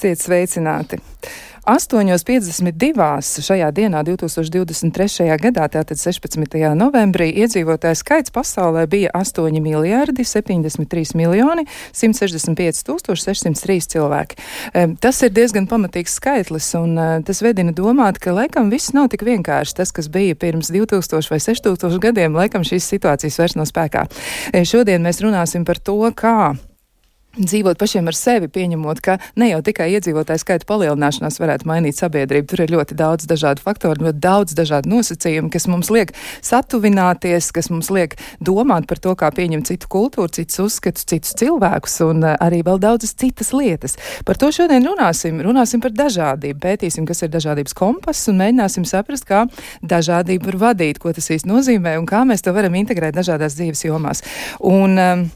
Esiet sveicināti! 8.52. šajā dienā, 2023. gadā, tātad 16. novembrī, iedzīvotāju skaits pasaulē bija 8 miljardi 73 miljoni 165 tūkstoši 603 cilvēki. Tas ir diezgan pamatīgs skaitlis, un e, tas vedina domāt, ka laikam viss nav tik vienkārši. Tas, kas bija pirms 2000 vai 6000 gadiem, laikam šīs situācijas vairs nav spēkā. E, šodien mēs runāsim par to, kā dzīvot pašiem ar sevi, pieņemot, ka ne jau tikai iedzīvotāju skaita palielināšanās varētu mainīt sabiedrību. Tur ir ļoti daudz dažādu faktoru, ļoti daudz dažādu nosacījumu, kas mums liek satuvināties, kas mums liek domāt par to, kā pieņemt citu kultūru, citus uzskatus, citus cilvēkus un eh, arī vēl daudzas citas lietas. Par to šodien runāsim. Runāsim par dažādību, pētīsim, kas ir dažādības kompass un mēģināsim saprast, kā dažādība var vadīt, ko tas īsti nozīmē un kā mēs to varam integrēt dažādās dzīves jomās. Un, um,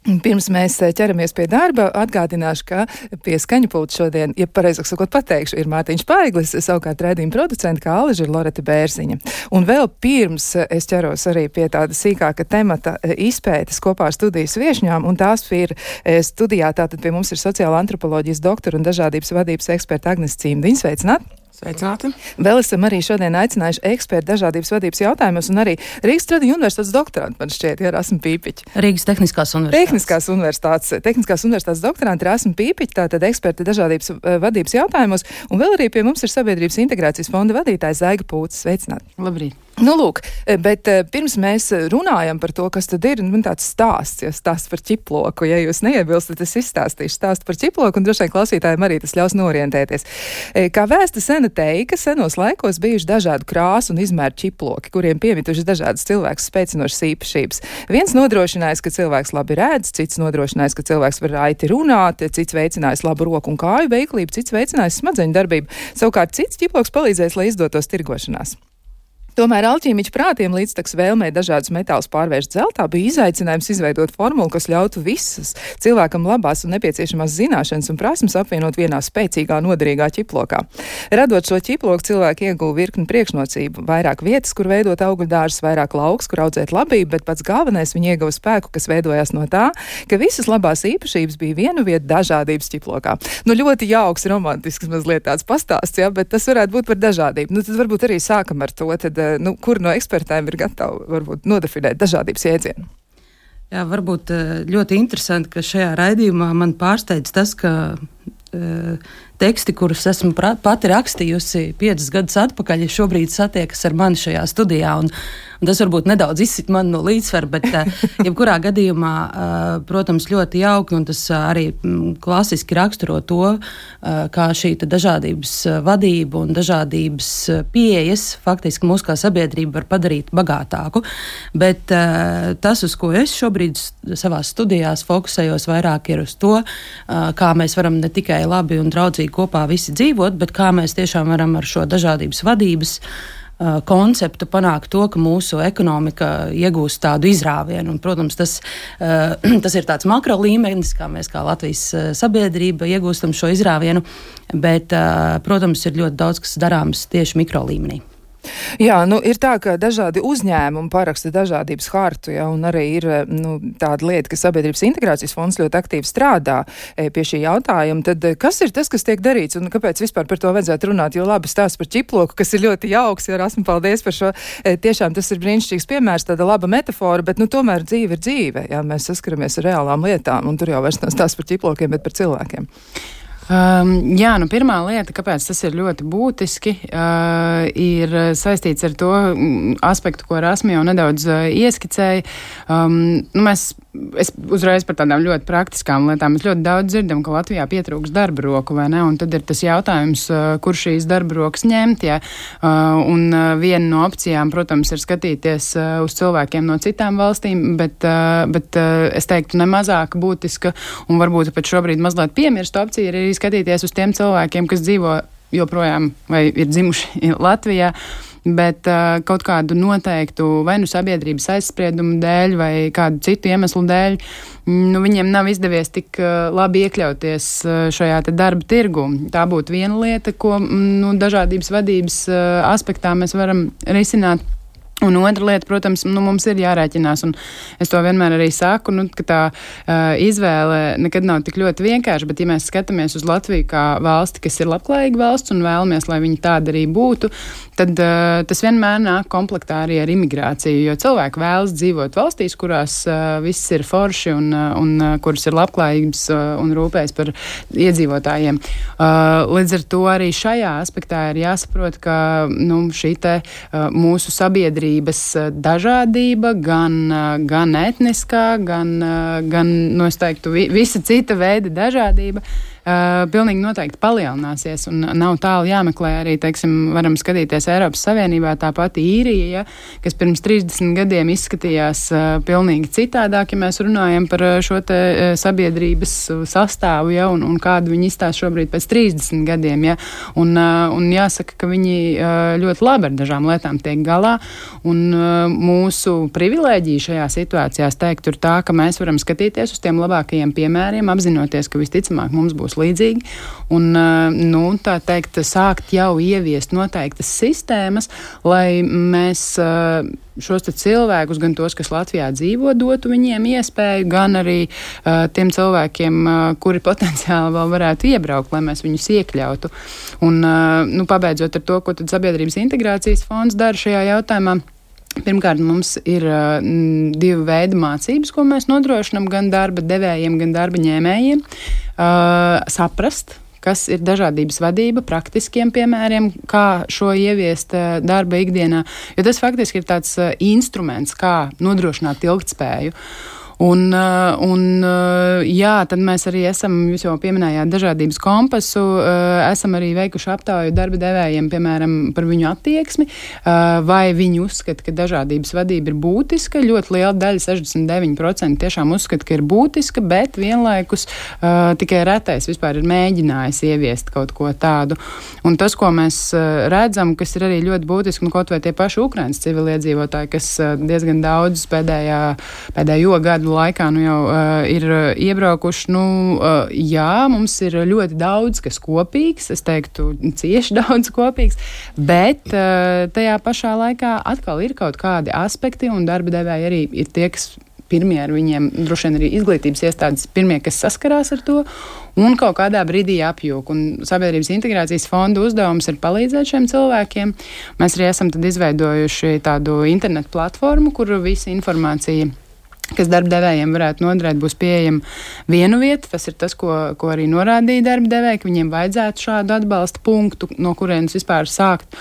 Pirms mēs eh, ķeramies pie darba, atgādināšu, ka pie skaņa pulta šodien, ja pareizāk sakot, pateikšu, ir Mārtiņš Paiglis, savukārt redzījuma producenta, kā Aliža ir Loreta Bērziņa. Un vēl pirms eh, es ķeros arī pie tāda sīkāka temata eh, izpētes kopā ar studijas viešņām, un tās ir studijā, tātad pie mums ir sociāla antropoloģijas doktora un dažādības vadības eksperta Agnes Cīmdiņa. Sveicināt! Sveicināti! Vēl esam arī šodien aicinājuši ekspertu dažādības vadības jautājumos, un arī Rīgas Tradiņu universitātes doktorantu, man šķiet, ir Rasmu Pīpiķi. Rīgas Tehniskās universitātes. Tehniskās universitātes, Tehniskās universitātes doktoranti ir Rasmu Pīpiķi, tātad eksperti dažādības uh, vadības jautājumos, un vēl arī pie mums ir Sabiedrības integrācijas fonda vadītājs Zaiga Pūcis. Sveicināti! Labrīt! Nu, lūk, eh, bet eh, pirms mēs runājam par to, kas tad ir, man tāds stāsts, ja stāsts par ķiploku, ja jūs neiebilstat, es izstāstīšu stāstu par ķiploku, un droši vien klausītājiem arī tas ļaus norientēties. Kā vēsta sena teika, senos laikos bijuši dažādu krāsu un izmēru ķiploki, kuriem piemituši dažādas cilvēku spēcinošas īpašības. Viens nodrošinājis, ka cilvēks labi redz, cits nodrošinājis, ka cilvēks var raiti runāt, cits veicinājis labu roku un kāju veiklību, cits veicinājis smadzeņu darbību. Savukārt cits ķiploks palīdzēs, lai izdotos tirgošanās. Tomēr alķīmiķa prātiem līdztekus vēlmē dažādus metālus pārvērst zeltā bija izaicinājums izveidot formulu, kas ļautu visas cilvēkam labās un nepieciešamās zināšanas un prasmes apvienot vienā spēcīgā, noderīgā ķiplokā. Radot šo ķiploku, cilvēki ieguva virkni priekšnocību, vairāk vietas, kur veidot augļu dārzus, vairāk lauks, kur audzēt labību, bet pats galvenais viņi ieguva spēku, kas veidojās no tā, ka visas labās īpašības bija vienu vietu dažādības ķiplokā. Nu, ļoti jauks, romantisks mazliet tāds pastāsts, ja, bet tas varētu būt par dažādību. Nu, tad varbūt arī sākam ar to. Tad, nu, kur no ekspertiem ir gatavi varbūt, nodefinēt dažādības jēdzienu? Jā, varbūt eh, ļoti interesanti, ka šajā raidījumā man pārsteidz tas, ka uh, teksti, kurus esmu pati rakstījusi piecus gadus atpakaļ, šobrīd satiekas ar mani šajā studijā. Un, un tas varbūt nedaudz izsit mani no līdzsvara, bet uh, jebkurā gadījumā, uh, protams, ļoti jauki, un tas uh, arī mm, klasiski raksturo to, kā šī dažādības vadība un dažādības pieejas faktiski mūsu kā sabiedrību var padarīt bagātāku. Bet tas, uz ko es šobrīd savā studijās fokusējos, vairāk ir uz to, kā mēs varam ne tikai labi un draudzīgi kopā visi dzīvot, bet kā mēs tiešām varam ar šo dažādības vadības uh, konceptu panākt to, ka mūsu ekonomika iegūst tādu izrāvienu. Un, protams, tas, uh, tas ir tāds makro līmenis, kā mēs kā Latvijas uh, sabiedrība iegūstam šo izrāvienu, bet, protams, ir ļoti daudz kas darāms tieši mikro līmenī. Jā, nu, ir tā, ka dažādi uzņēmumi paraksta dažādības hartu, ja, un arī ir nu, tāda lieta, ka Sabiedrības integrācijas fonds ļoti aktīvi strādā e, pie šī jautājuma. Tad e, kas ir tas, kas tiek darīts, un kāpēc vispār par to vajadzētu runāt? Jo labi stāsts par ķiploku, kas ir ļoti jauks, jo esmu paldies par šo. E, tiešām tas ir brīnišķīgs piemērs, tāda laba metafora, bet nu, tomēr dzīve ir dzīve. Jā, mēs saskaramies ar reālām lietām, un tur jau vairs nav stāsts par ķiplokiem, bet par cilvēkiem. Um, jā, nu pirmā lieta, kāpēc tas ir ļoti būtiski, uh, ir saistīts ar to mm, aspektu, ko Rasmi jau nedaudz uh, ieskicēja. Um, nu, mēs, es uzreiz par tādām ļoti praktiskām lietām. Mēs ļoti daudz dzirdam, ka Latvijā pietrūks darba roku, vai ne? Un tad ir tas jautājums, uh, kur šīs darba rokas ņemt. Ja? Uh, un uh, viena no opcijām, protams, ir skatīties uh, uz cilvēkiem no citām valstīm, bet, uh, bet uh, es teiktu, nemazāk būtiska un varbūt pat šobrīd mazliet piemirsta opcija ir arī skatīties uz tiem cilvēkiem, kas dzīvo joprojām vai ir dzimuši Latvijā. Bet uh, kaut kādu noteiktu vai nu sabiedrības aizspriedumu dēļ, vai kādu citu iemeslu dēļ, nu, viņiem nav izdevies tik uh, labi iekļauties uh, šajā darba tirgu. Tā būtu viena lieta, ko nu, dažādības vadības uh, aspektā mēs varam risināt. Un otra lieta, protams, nu, mums ir jārēķinās, un es to vienmēr arī saku, nu, ka tā uh, izvēle nekad nav tik ļoti vienkārša, bet ja mēs skatāmies uz Latviju kā valsti, kas ir labklājīga valsts un vēlamies, lai viņi tāda arī būtu, tad uh, tas vienmēr nāk komplektā arī ar imigrāciju, jo cilvēki vēlas dzīvot valstīs, kurās uh, viss ir forši un, uh, un uh, kuras ir labklājības uh, un rūpējas par iedzīvotājiem. Uh, līdz ar to arī šajā aspektā ir jāsaprot, ka nu, šī te uh, mūsu sabiedrība sabiedrības eh, dažādība, gan, eh, gan etniskā, gan, eh, gan nu, teiktu, visa cita veida dažādība. uh, pilnīgi noteikti palielināsies. Nav tālu jāmeklē arī, teiksim, varam skatīties Eiropas Savienībā, tā pati īrija, ja, kas pirms 30 gadiem izskatījās uh, pilnīgi citādāk, ja mēs runājam par šo te uh, sabiedrības sastāvu, ja, un, un kādu viņi izstāsta šobrīd pēc 30 gadiem. Ja, un, uh, un jāsaka, ka viņi uh, ļoti labi ar dažām lietām tiek galā. Un uh, mūsu privilēģija šajā situācijā, es teiktu, ir tā, ka mēs varam skatīties uz tiem labākajiem piemēriem, apzinoties, ka visticamāk mums būs līdzīgi. Un, eh, nu, tā teikt, sākt jau ieviest noteiktas sistēmas, lai mēs eh, šos cilvēkus, gan tos, kas Latvijā dzīvo, dotu viņiem iespēju, gan arī uh, tiem cilvēkiem, uh, kuri potenciāli vēl varētu iebraukt, lai mēs viņus iekļautu. Un, uh, nu, pabeidzot ar to, ko Sabiedrības integrācijas fonds dara šajā jautājumā. Pirmkārt, mums ir uh, divi veidi mācības, ko mēs nodrošinām gan darba devējiem, gan darba ņēmējiem uh, saprast, kas ir dažādības vadība, praktiskiem piemēriem, kā šo ieviest darba ikdienā, jo tas faktiski ir tāds instruments, kā nodrošināt ilgtspēju. Un, uh, un, uh, jā, tad mēs arī esam, jūs jau pieminējāt, dažādības kompasu, uh, esam arī veikuši aptauju darba devējiem, piemēram, par viņu attieksmi, vai viņi uzskata, ka dažādības vadība ir būtiska. Ļoti liela daļa, 69% tiešām uzskata, ka ir būtiska, bet vienlaikus tikai retais vispār ir mēģinājis ieviest kaut ko tādu. Un tas, ko mēs redzam, kas ir arī ļoti būtiski, nu, kaut vai tie paši Ukraiņas civiliedzīvotāji, kas diezgan daudz pēdējā, pēdējo gadu gadu laikā nu, jau uh, ir uh, iebraukuši. Nu, uh, jā, mums ir ļoti daudz kas kopīgs, es teiktu, cieši daudz kopīgs, bet uh, tajā pašā laikā atkal ir kaut kādi aspekti, un darba devēji arī ir tie, kas pirmie ar viņiem, droši vien arī izglītības iestādes, pirmie, kas saskarās ar to, un kaut kādā brīdī apjūk. Un Sabiedrības integrācijas fonda uzdevums ir palīdzēt šiem cilvēkiem. Mēs arī esam izveidojuši tādu internetu platformu, kur visa informācija kas darbdevējiem varētu noderēt, būs pieejama vienu vietu. Tas ir tas, ko, ko arī norādīja darbdevēji, ka viņiem vajadzētu šādu atbalsta punktu, no kurienes vispār sākt.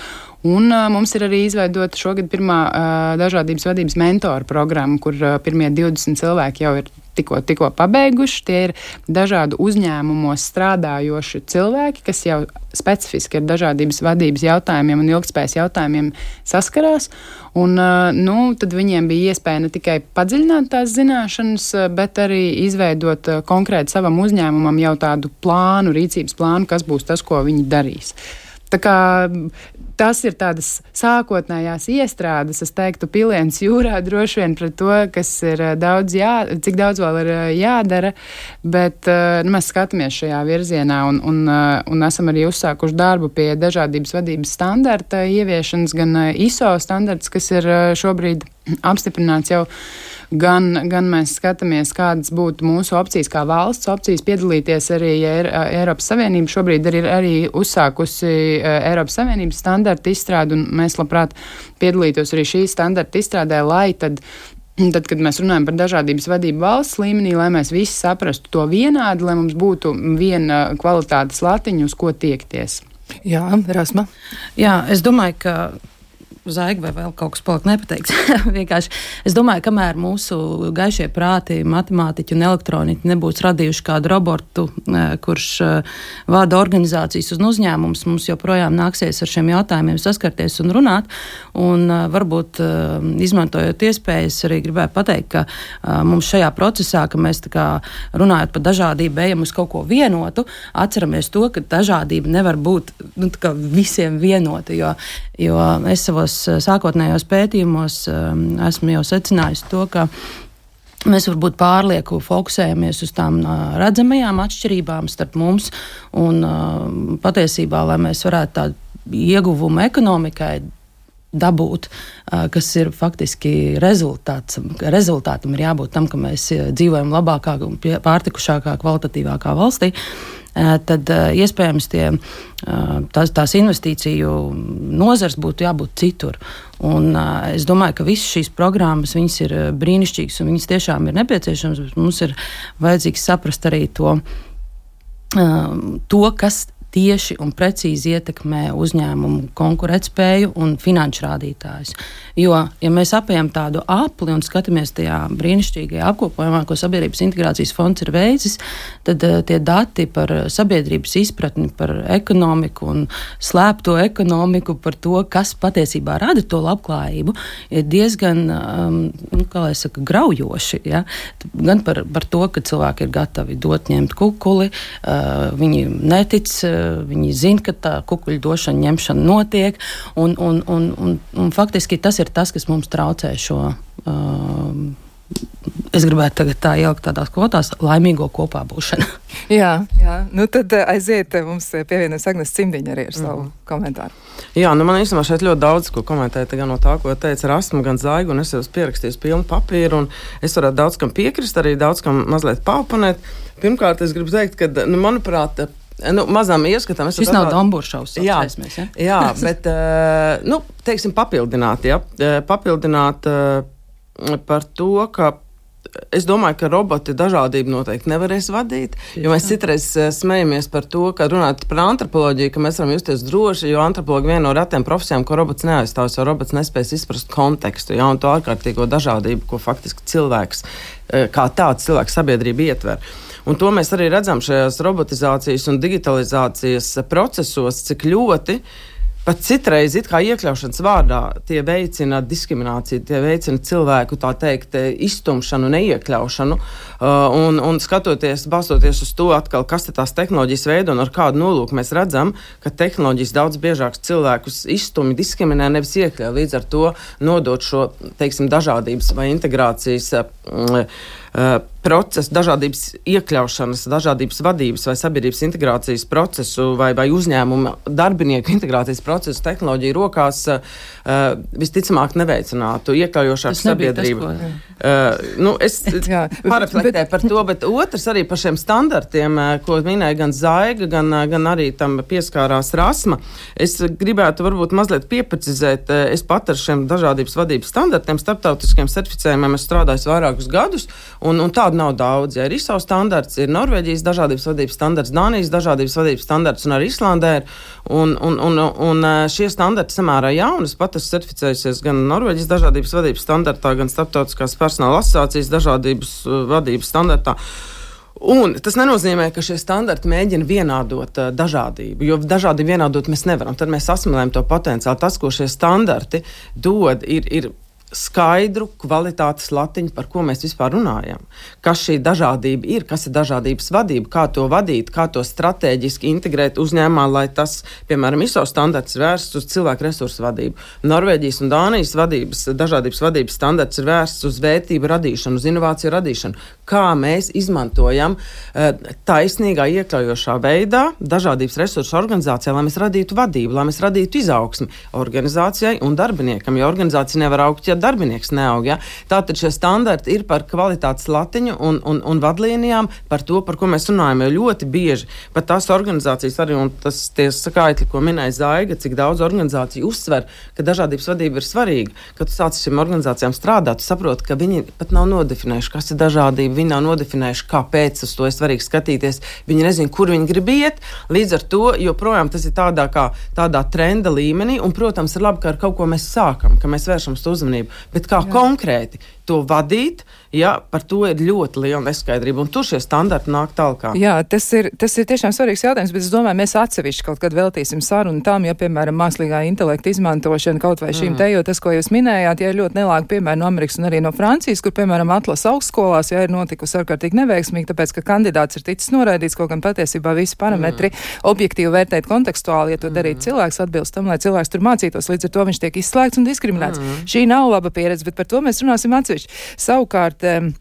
Un uh, mums ir arī izveidota šogad pirmā uh, dažādības vadības mentora programma, kur uh, pirmie 20 cilvēki jau ir tikko, tikko pabeiguši. Tie ir dažādu uzņēmumos strādājoši cilvēki, kas jau specifiski ar dažādības vadības jautājumiem un ilgspējas jautājumiem saskarās. Un, nu, tad viņiem bija iespēja ne tikai padziļināt tās zināšanas, bet arī izveidot konkrēti savam uzņēmumam jau tādu plānu, rīcības plānu, kas būs tas, ko viņi darīs. Tā kā tas ir tādas sākotnējās iestrādes, es teiktu, piliens jūrā droši vien pret to, kas ir eh, daudz, jā, cik daudz vēl ir eh, jādara, bet eh, nu, mēs skatāmies šajā virzienā un, un, un esam arī uzsākuši darbu pie dažādības vadības standarta ieviešanas, gan ISO standarts, kas ir šobrīd apstiprināts jau gan, gan mēs skatāmies, kādas būtu mūsu opcijas, kā valsts opcijas piedalīties arī Eiropas Savienība. Šobrīd ir arī uzsākusi Eiropas Savienības standarta izstrādi, un mēs labprāt piedalītos arī šī standarta izstrādē, lai tad Tad, kad mēs runājam par dažādības vadību valsts līmenī, lai mēs visi saprastu to vienādi, lai mums būtu viena kvalitātes latiņa, uz ko tiekties. Jā, Rasma. Jā, es domāju, ka zaiga vai vēl kaut kas paliek nepateikts. Vienkārši es domāju, kamēr mūsu gaišie prāti, matemātiķi un elektroniķi nebūs radījuši kādu robotu, eh, kurš eh, vada organizācijas un uzņēmumus, mums joprojām nāksies ar šiem jautājumiem saskarties un runāt. Un eh, varbūt izmantojot iespējas, arī gribēju pateikt, ka mums šajā procesā, ka mēs runājot par dažādību, ejam uz kaut ko vienotu, atceramies to, ka dažādība nevar būt nu, visiem vienota. Jo, jo es savos Eh, sākotnējos pētījumos eh, esmu jau secinājusi to, ka mēs varbūt pārlieku fokusējamies uz tām uh, redzamajām atšķirībām starp mums un uh, patiesībā, lai mēs varētu tādu ieguvumu ekonomikai dabūt, kas ir faktiski rezultāts. Rezultātam ir jābūt tam, ka mēs dzīvojam labākā, pārtikušākā, kvalitatīvākā valstī. Tad iespējams tie, tās, tās investīciju nozars būtu jābūt citur. Un, es domāju, ka visas šīs programmas ir brīnišķīgas un viņas tiešām ir nepieciešamas, bet mums ir vajadzīgs saprast arī to, to kas tieši un precīzi ietekmē uzņēmumu konkurētspēju un finanšu rādītājus. Jo, ja mēs apējam tādu apli un skatāmies tajā brīnišķīgajā apkopojumā, ko Sabiedrības integrācijas fonds ir veicis, tad uh, tie dati par sabiedrības izpratni par ekonomiku un slēpto ekonomiku, par to, kas patiesībā rada to labklājību, ir diezgan, um, nu, saka, graujoši. Ja? Gan par, par to, ka cilvēki ir gatavi dot ņemt kukuli, uh, viņi netic. Uh, viņi zina, ka tā kukuļu došana, ņemšana notiek. Un, un, un, un, un faktiski tas ir tas, kas mums traucē šo. Uh, Es gribētu tagad tā ielikt tādās kvotās, laimīgo kopā būšanu. jā, jā, nu tad eh, aiziet, eh, mums pievienojas Agnēs Cimdiņa arī ar savu mm. komentāru. Jā, nu man īstenībā šeit ļoti daudz ko komentēt, gan no tā, ko teica Rasmu, gan Zaigu, un es jau pierakstīju pilnu papīru, un es varētu daudz kam piekrist, arī daudz kam mazliet paupanēt. Pirmkārt, es gribu teikt, ka, nu, manuprāt, Nu, mazām ieskatam. Šis nav Dombūršaus. Jā, ja? jā, bet, uh, nu, teiksim, papildināt, ja? Eh, papildināt par to, ka Es domāju, ka roboti dažādību noteikti nevarēs vadīt. Jo mēs citreiz smejamies par to, ka runājot par antropoloģiju, ka mēs varam justies droši, jo antropologi viena no retiem profesijām, ko robots neaizstāvs, jo robots nespēs izprast kontekstu, ja, un to ārkārtīgo dažādību, ko faktiski cilvēks kā tāds cilvēks sabiedrība ietver. Uh, Un to mēs arī redzam šajās robotizācijas un digitalizācijas procesos, cik ļoti pat citreiz iekļaušanas vārdā tie veicina diskrimināciju, tie veicina cilvēku teikt, iztumšanu, neiekļaušanu. Uh, un, un skatoties, balstoties uz to, atkal, kas tās tehnoloģijas veido un ar kādu nolūku mēs redzam, ka tehnoloģijas daudz biežāk cilvēkus izstumj, diskriminē, nevis iekļauj. Līdz ar to nodot šo teiksim, dažādības vai integrācijas. Uh, procesu, dažādības iekļaušanas, dažādības vadības vai sabiedrības integrācijas procesu vai, vai uzņēmuma darbinieku integrācijas procesu tehnoloģiju rokās uh, visticamāk neveicinātu iekļaujošāku sabiedrību. Tas, ko, uh, nu, es paraflektēju par to, bet otrs arī par šiem standartiem, ko minēja gan Zaiga, gan, gan arī tam pieskārās Rasma. Es gribētu varbūt mazliet pieprecizēt, es pat ar šiem dažādības vadības standartiem, starptautiskiem certificējumiem esmu strādājis vairākus gadus, un, un tā Tādu nav daudz. Ja ir ISO standarts, ir Norvēģijas dažādības vadības standarts, Dānijas dažādības vadības standarts un arī Islandē. Ir, un, un, un, un šie standarti samērā jauni. Es pat esmu certificējusies gan Norvēģijas dažādības vadības standartā, gan Startautiskās personāla asociācijas dažādības vadības standartā. Un tas nenozīmē, ka šie standarti mēģina vienādot uh, dažādību, jo dažādi vienādot mēs nevaram. Tad mēs asmilējam to potenciālu. Tas, ko šie standarti dod, ir, ir skaidru kvalitātes latiņu, par ko mēs vispār runājam. Kas šī dažādība ir, kas ir dažādības vadība, kā to vadīt, kā to strateģiski integrēt uzņēmumā, lai tas, piemēram, ISO standarts vērsts uz cilvēku resursu vadību. Norvēģijas un Dānijas vadības, dažādības vadības standarts ir vērsts uz vērtību radīšanu, uz inovāciju radīšanu. Kā mēs izmantojam uh, taisnīgā, iekļaujošā veidā dažādības resursu organizācijā, lai mēs radītu vadību, lai mēs radītu izaugsmi organizācijai un darbiniekam, jo organizācija nevar augt, ja darbinieks neaug. Ja? Tātad šie standarti ir par kvalitātes latiņu un, un, un vadlīnijām, par to, par ko mēs runājam. Jo ļoti bieži pat tās organizācijas, arī tas skaitļi, ko minēja Zaiga, cik daudz organizāciju uzsver, ka dažādības vadība ir svarīga. Kad tu sāc šīm organizācijām strādāt, saproti, ka viņi pat nav nodefinējuši, kas ir dažādība. Viņi nav nodefinējuši, kāpēc uz to ir svarīgi skatīties. Viņi nezina, kur viņi grib iet. Līdz ar to joprojām tas ir tādā, kā, tādā trenda līmenī. Un, protams, ir labi, ka ar kaut ko mēs sākam, ka mēs vēršam uz uzmanību bet kā Jā. konkrēti to vadīt, ja par to ir ļoti liela neskaidrība. Un tur šie standarti nāk tālāk. Jā, tas ir, tas ir tiešām svarīgs jautājums, bet es domāju, mēs atsevišķi kaut kad veltīsim sarunu tam, ja, piemēram, mākslīgā intelekta izmantošana kaut vai šīm mm. te, jo tas, ko jūs minējāt, ja ir ļoti nelāga piemēra no Amerikas un arī no Francijas, kur, piemēram, atlas augstskolās, ja ir notikusi ārkārtīgi neveiksmīgi, tāpēc, ka kandidāts ir ticis noraidīts, kaut gan patiesībā visi parametri mm. objektīvi vērtēt kontekstuāli, ja to mm. darītu cilvēks atbilst tam, lai cilvēks tur mācītos, līdz ar to viņš tiek izslēgts un diskriminēts. Mm. Šī nav laba pieredze, bet par to mēs runāsim atsevišķi. Savukārt, that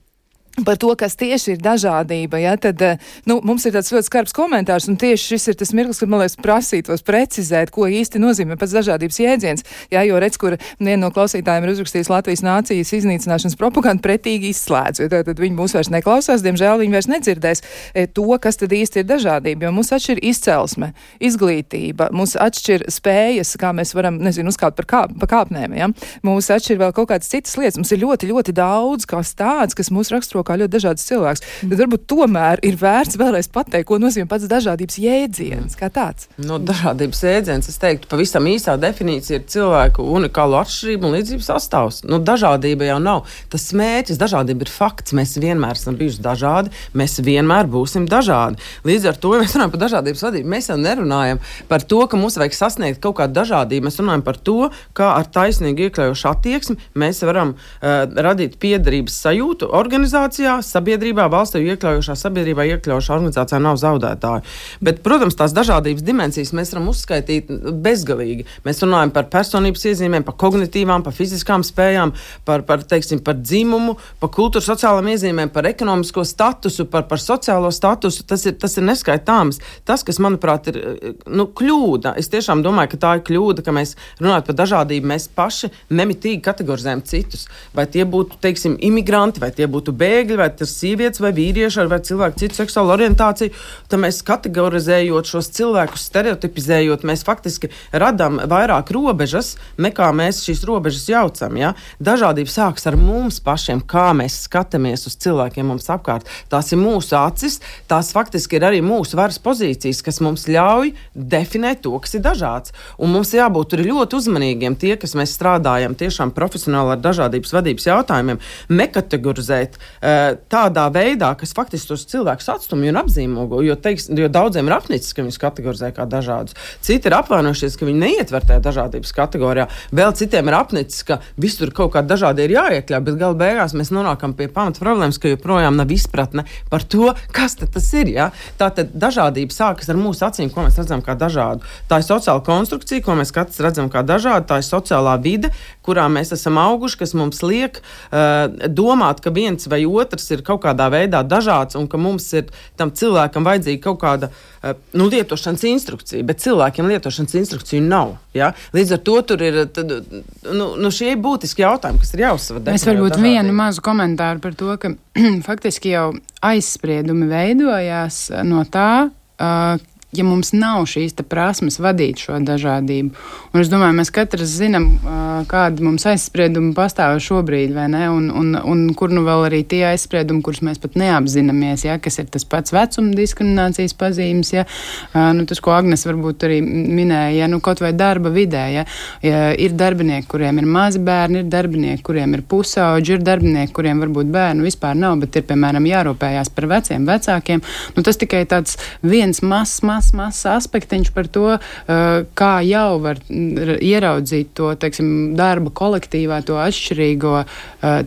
par to, kas tieši ir dažādība, ja, tad eh, nu, mums ir tāds ļoti skarbs komentārs, un tieši šis ir tas mirklis, kad man liekas prasītos precizēt, ko īsti nozīmē pats dažādības jēdziens. Jā, jo redz, kur viena no klausītājiem ir uzrakstījis Latvijas nācijas iznīcināšanas propagandu pretīgi izslēdz, jo tad viņi mūs vairs neklausās, diemžēl viņi vairs nedzirdēs e, to, kas tad īsti ir dažādība, jo mums atšķir izcelsme, izglītība, mums atšķir spējas, kā mēs varam, nezinu, uzkāpt par, kā, par kāpnēm, ja. Mums atšķir vēl kaut kādas citas lietas, mums ir ļoti, ļoti daudz kas tāds, kas mūs raksturo kā ļoti dažāds cilvēks. Mm. Tad varbūt tomēr ir vērts vēlreiz pateikt, ko nozīmē pats dažādības jēdziens kā tāds. No nu, dažādības jēdziens, es teiktu, pavisam īsā definīcija ir cilvēku unikālu atšķirību un līdzību sastāvs. Nu, dažādība jau nav. Tas mērķis, dažādība ir fakts. Mēs vienmēr esam bijuši dažādi, mēs vienmēr būsim dažādi. Līdz ar to, ja mēs runājam par dažādības vadību, mēs jau nerunājam par to, ka mums vajag sasniegt kaut kādu dažādību. Mēs runājam par to, kā ar taisnīgu iekļaujošu attieksmi mēs varam uh, radīt piederības sajūtu organizācijā organizācijā, sabiedrībā, valstī iekļaujošā sabiedrībā, iekļaujošā organizācijā nav zaudētāju. Bet, protams, tās dažādības dimensijas mēs varam uzskaitīt bezgalīgi. Mēs runājam par personības iezīmēm, par kognitīvām, par fiziskām spējām, par, par, teiksim, par dzimumu, par kultūras sociālām iezīmēm, par ekonomisko statusu, par, par sociālo statusu. Tas ir, tas ir neskaitāms. Tas, kas, manuprāt, ir nu, kļūda. Es tiešām domāju, ka tā ir kļūda, ka mēs runājam par dažādību, mēs paši nemitīgi kategorizējam citus. Vai tie būtu, teiksim, imigranti, vai tie būtu bēgļi bēgļi, vai tas sievietes, vai vīrieši, vai cilvēku citu seksuālu orientāciju, tad mēs kategorizējot šos cilvēkus, stereotipizējot, mēs faktiski radām vairāk robežas, nekā mēs šīs robežas jaucam. Ja? Dažādība sākas ar mums pašiem, kā mēs skatāmies uz cilvēkiem mums apkārt. Tās ir mūsu acis, tās faktiski ir arī mūsu varas pozīcijas, kas mums ļauj definēt to, kas ir dažāds. Un mums jābūt ļoti uzmanīgiem, tie, kas mēs strādājam tiešām profesionāli ar dažādības vadības jautājumiem, nekategorizēt uh, tādā veidā, kas faktiski tos cilvēkus atstumj un apzīmogo. Jo, teiks, jo daudziem ir apnicis, ka viņus kategorizē kā dažādus. Citi ir apvainojušies, ka viņi neietver tajā dažādības kategorijā. Vēl citiem ir apnicis, ka visur kaut kā dažādi ir jāiekļauj, bet gala beigās mēs nonākam pie pamata problēmas, ka joprojām nav izpratne par to, kas tas ir. Ja? Tā tad dažādība sākas ar mūsu acīm, ko mēs redzam kā dažādu. Tā ir sociāla konstrukcija, ko mēs katrs redzam kā dažādu, tā ir sociālā vide, kurā mēs esam auguši, kas mums liek uh, domāt, ka viens vai otrs otrs ir kaut kādā veidā dažāds un ka mums ir tam cilvēkam vajadzīga kaut kāda eh, nu, lietošanas instrukcija, bet cilvēkiem lietošanas instrukciju nav. Ja? Līdz ar to tur ir tad, nu, nu, šie būtiski jautājumi, kas ir jāuzsver. Es varbūt vienu mazu komentāru par to, ka faktiski jau aizspriedumi veidojās no tā, uh, ja mums nav šīs prasmes vadīt šo dažādību. Un es domāju, mēs katrs zinām, kādi mums aizspriedumi pastāv šobrīd, ne? Un, un, un kur nu vēl arī tie aizspriedumi, kurus mēs pat neapzināmies, ja? kas ir tas pats vecuma diskriminācijas pazīmes, ja? nu, tas, ko Agnes varbūt arī minēja, ja? nu, kaut vai darba vidē. Ja? Ja ir darbinieki, kuriem ir mazi bērni, ir darbinieki, kuriem ir pusauģi, ir darbinieki, kuriem varbūt bērnu vispār nav, bet ir, piemēram, jārūpējās par veciem vecākiem. Nu, tas tikai tāds viens mazs, mazs mazs, mazs aspektiņš par to, uh, kā jau var ieraudzīt to teiksim, darba kolektīvā, to atšķirīgo uh,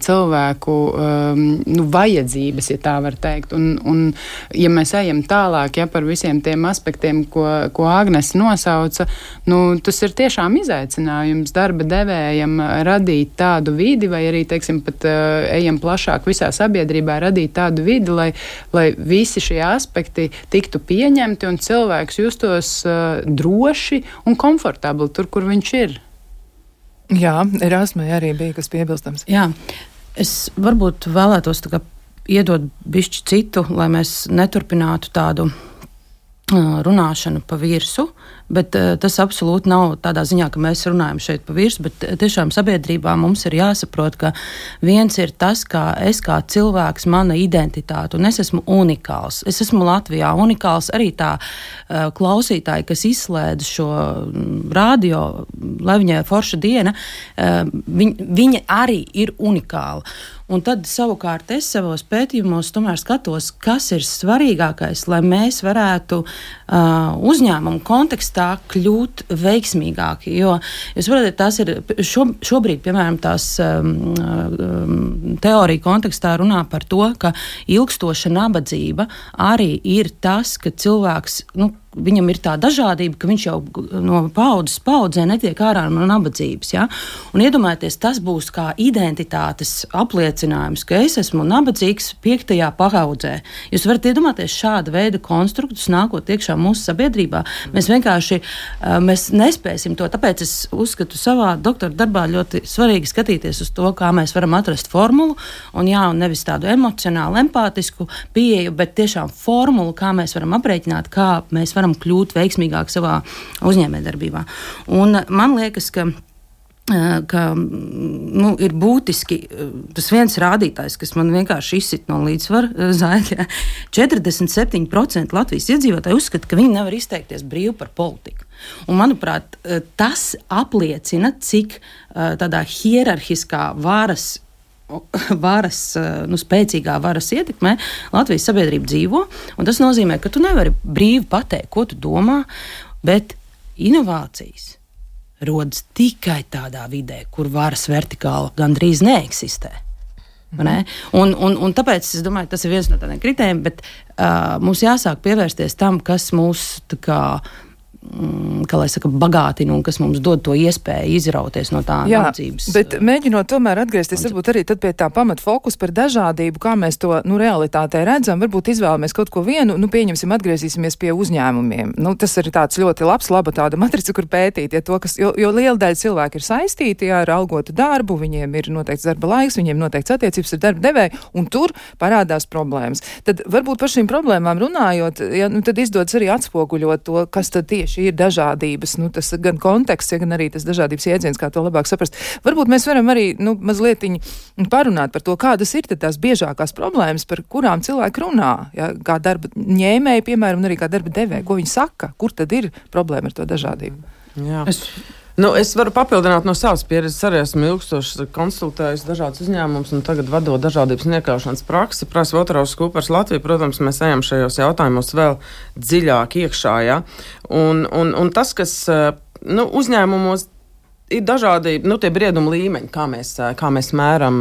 cilvēku um, nu, vajadzības, ja tā var teikt. Un, un ja mēs ejam tālāk ja, par visiem tiem aspektiem, ko, ko Agnes nosauca, nu, tas ir tiešām izaicinājums darba devējam radīt tādu vidi, vai arī teiksim, pat ejam plašāk visā sabiedrībā, radīt tādu vidi, lai, lai visi šie aspekti tiktu pieņemti un cilvēki cilvēks justos uh, droši un komfortabli tur, kur viņš ir. Jā, Erasmai arī bija kas piebilstams. Jā, es varbūt vēlētos iedot bišķi citu, lai mēs neturpinātu tādu uh, runāšanu pa virsmu. Bet tas absolūti nav tādā ziņā, ka mēs runājam šeit pa virsmu, bet tiešām sabiedrībā mums ir jāsaprot, ka viens ir tas, kā es kā cilvēks, mana identitāte, un es esmu unikāls. Es esmu Latvijā unikāls arī tā klausītāji, kas izslēdz šo radio, lai viņai forša diena, viņ, viņa arī ir unikāla. Un tad savukārt es savos pētījumos skatos, kas ir svarīgākais, lai mēs varētu uh, uzņēmumu kontekstā tā kļūt veiksmīgāki. Jo jūs varat, tas ir šo, šobrīd, piemēram, tās um, um, teorija kontekstā runā par to, ka ilgstoša nabadzība arī ir tas, ka cilvēks. Nu, viņam ir tā dažādība, ka viņš jau no paudzes paudzē netiek ārā no nabadzības. Ja? Un iedomājieties, tas būs kā identitātes apliecinājums, ka es esmu nabadzīgs piektajā paudzē. Jūs varat iedomāties šāda veida konstruktus nākot iekšā mūsu sabiedrībā. Mēs vienkārši mēs nespēsim to. Tāpēc es uzskatu savā doktora darbā ļoti svarīgi skatīties uz to, kā mēs varam atrast formulu, un, jā, un nevis tādu emocionālu, empātisku pieeju, bet tiešām formulu, kā mēs varam aprēķināt, kā mēs varam kļūt veiksmīgāk savā uzņēmējdarbībā. Un man liekas, ka ka nu, ir būtiski tas viens rādītājs, kas man vienkārši izsit no līdzsvara zāģa. 47% Latvijas iedzīvotāji uzskata, ka viņi nevar izteikties brīvi par politiku. Un, manuprāt, tas apliecina, cik tādā hierarhiskā varas varas, nu, spēcīgā varas ietekmē Latvijas sabiedrība dzīvo. Tas nozīmē, ka tu nevari brīvi pateikt, ko tu domā, bet inovācijas rodas tikai tādā vidē, kur varas vertikāli gandrīz neeksistē. Ne? Un, un, un tāpēc es domāju, tas ir viens no tādiem kritērijiem, bet uh, mums jāsāk pievērsties tam, kas mūs kā, kā lai saka, bagātina un kas mums dod to iespēju izrauties no tā nabadzības. Bet mēģinot tomēr atgriezties varbūt arī pie tā pamata fokus par dažādību, kā mēs to nu, realitātē redzam, varbūt izvēlamies kaut ko vienu, nu pieņemsim, atgriezīsimies pie uzņēmumiem. Nu, tas ir tāds ļoti labs, laba tāda matrica, kur pētīt, ja to, kas, jo, jo liela daļa cilvēku ir saistīti jā, ar algotu darbu, viņiem ir noteikts darba laiks, viņiem noteikts attiecības ar darba devēju, un tur parādās problēmas. Tad varbūt par šīm problēmām runājot, ja, nu, tad izdodas arī atspoguļot to, kas tad tieši tieši ir dažādības, nu, tas gan konteksts, gan arī tas dažādības jēdziens, kā to labāk saprast. Varbūt mēs varam arī nu, mazliet parunāt par to, kādas ir tās biežākās problēmas, par kurām cilvēki runā, ja, kā darba ņēmēji, piemēram, un arī kā darba devēji, ko viņi saka, kur tad ir problēma ar to dažādību. Jā. Es Nu, es varu papildināt no savas pieredzes. Arī esmu ilgstoši konsultējis dažādas uzņēmumus, un tagad vadot dažādības niekaušanas praksi. Prasa Votarovs Kūpers Latvija, protams, mēs ejam šajos jautājumos vēl dziļāk iekšā. Ja? Un, un, un tas, kas nu, uzņēmumos ir dažādi nu, brieduma līmeņi, kā mēs, kā mēs mēram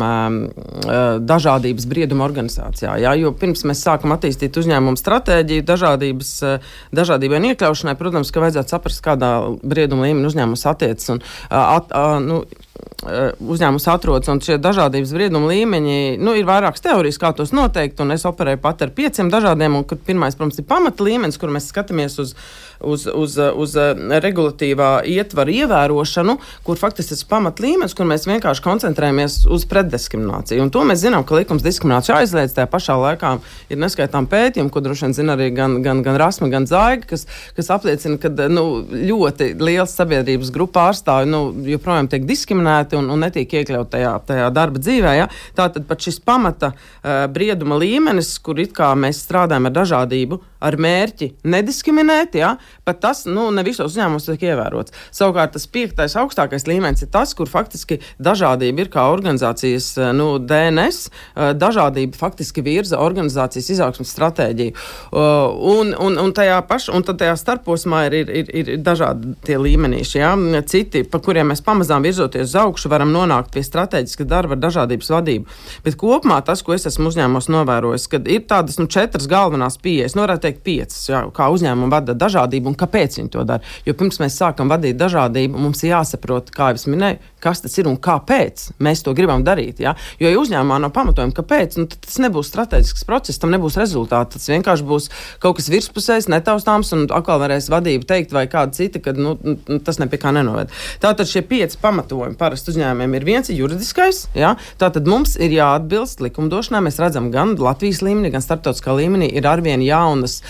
dažādības brieduma organizācijā. Jā, jo pirms mēs sākam attīstīt uzņēmumu stratēģiju, dažādības, dažādībai un iekļaušanai, protams, ka vajadzētu saprast, kādā brieduma līmenī uzņēmums attiecas. Un, at, nu, uzņēmums atrodas, un šie dažādības brieduma līmeņi, nu, ir vairākas teorijas, kā tos noteikt, es operēju pat ar pieciem dažādiem, un pirmais, protams, ir pamata līmenis, kur mēs skatāmies uz, uz, uz, uz regulatīvā ietvara ievērošanu, kur faktiski tas pamat līmenis, kur mēs vienkārši koncentrējamies uz pretdiskrimināciju. Un to mēs zinām, ka likums diskrimināciju aizliedz, tajā pašā laikā ir neskaitām pētījumi, ko droši vien zina arī gan, gan, gan Rasma, gan Zaiga, kas, kas apliecina, ka nu, ļoti liels sabiedrības grupu pārstāvji nu, joprojām tiek diskriminēti diskriminēti un, un netiek iekļauti tajā, tajā darba dzīvē. Ja? Tātad pat šis pamata uh, brieduma līmenis, kur mēs strādājam ar dažādību, ar mērķi nediskriminēt, ja? pat tas nu, ne visos uzņēmumos tiek ievērots. Savukārt tas piektais augstākais līmenis ir tas, kur faktiski dažādība ir kā organizācijas nu, DNS, uh, dažādība faktiski virza organizācijas izaugsmas stratēģiju. Uh, un, un, un tajā pašā, un tajā starposmā ir, ir, ir, ir dažādi tie līmenīši, ja? citi, pa kuriem mēs pamazām virzoties uz augšu varam nonākt pie strateģiska darba ar dažādības vadību. Bet kopumā tas, ko es esmu uzņēmumos novērojis, ka ir tādas nu, četras galvenās pieejas, nu, varētu teikt, piecas, jā, kā uzņēmumi vada dažādību un kāpēc viņi to dara. Jo pirms mēs sākam vadīt dažādību, mums ir jāsaprot, kā jau es minēju, kas tas ir un kāpēc mēs to gribam darīt. Ja? Jo, ja uzņēmumā nav pamatojuma, kāpēc, nu, tas nebūs strateģisks process, tam nebūs rezultāts. Tas vienkārši būs kaut kas virspusējs, netaustāms, un atkal varēs vadība teikt, vai kāda cita, ka nu, tas nepie kā nenoved. Tātad šie pieci pamatojumi parasti uzņēmumiem ir viens juridiskais. Ja? Tātad mums ir jāatbilst likumdošanai. Mēs redzam, gan Latvijas līmenī, gan starptautiskā līmenī ir arvien jaunas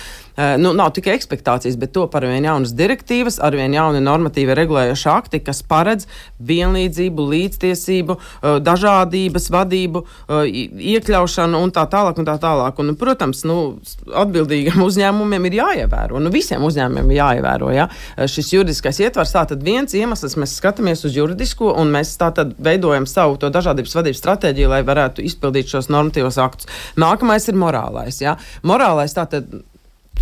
nu, nav tikai expectācijas, bet to par vien jaunas direktīvas, ar vien jauni normatīvi regulējoši akti, kas paredz vienlīdzību, līdztiesību, eh, dažādības vadību, eh, iekļaušanu un tā tālāk. Un tā tālāk. Un, protams, nu, atbildīgiem uzņēmumiem ir jāievēro. Nu, visiem uzņēmumiem ir jāievēro ja? šis juridiskais ietvars. Tātad viens iemesls mēs skatāmies uz juridisko un mēs tātad veidojam savu to dažādības vadības stratēģiju, lai varētu izpildīt šos normatīvos aktus. Nākamais ir morālais. Ja? Morālais tātad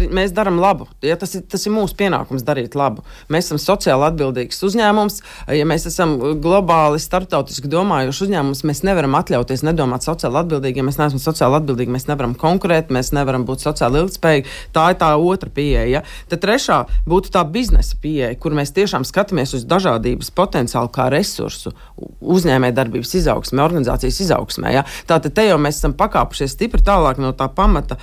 mēs darām labu. Ja, tas, ir, tas ir mūsu pienākums darīt labu. Mēs esam sociāli atbildīgs uzņēmums. Ja mēs esam globāli, starptautiski domājošs uzņēmums, mēs nevaram atļauties nedomāt sociāli atbildīgi. Ja mēs neesam sociāli atbildīgi, mēs nevaram konkurēt, mēs nevaram būt sociāli ilgspējīgi. Tā ir tā otra pieeja. Ja. Tad trešā būtu tā biznesa pieeja, kur mēs tiešām skatāmies uz dažādības potenciālu kā resursu uzņēmējdarbības izaugsmē, organizācijas izaugsmē. Ja. Tātad te jau mēs esam pakāpušies stipri tālāk no tā pamata,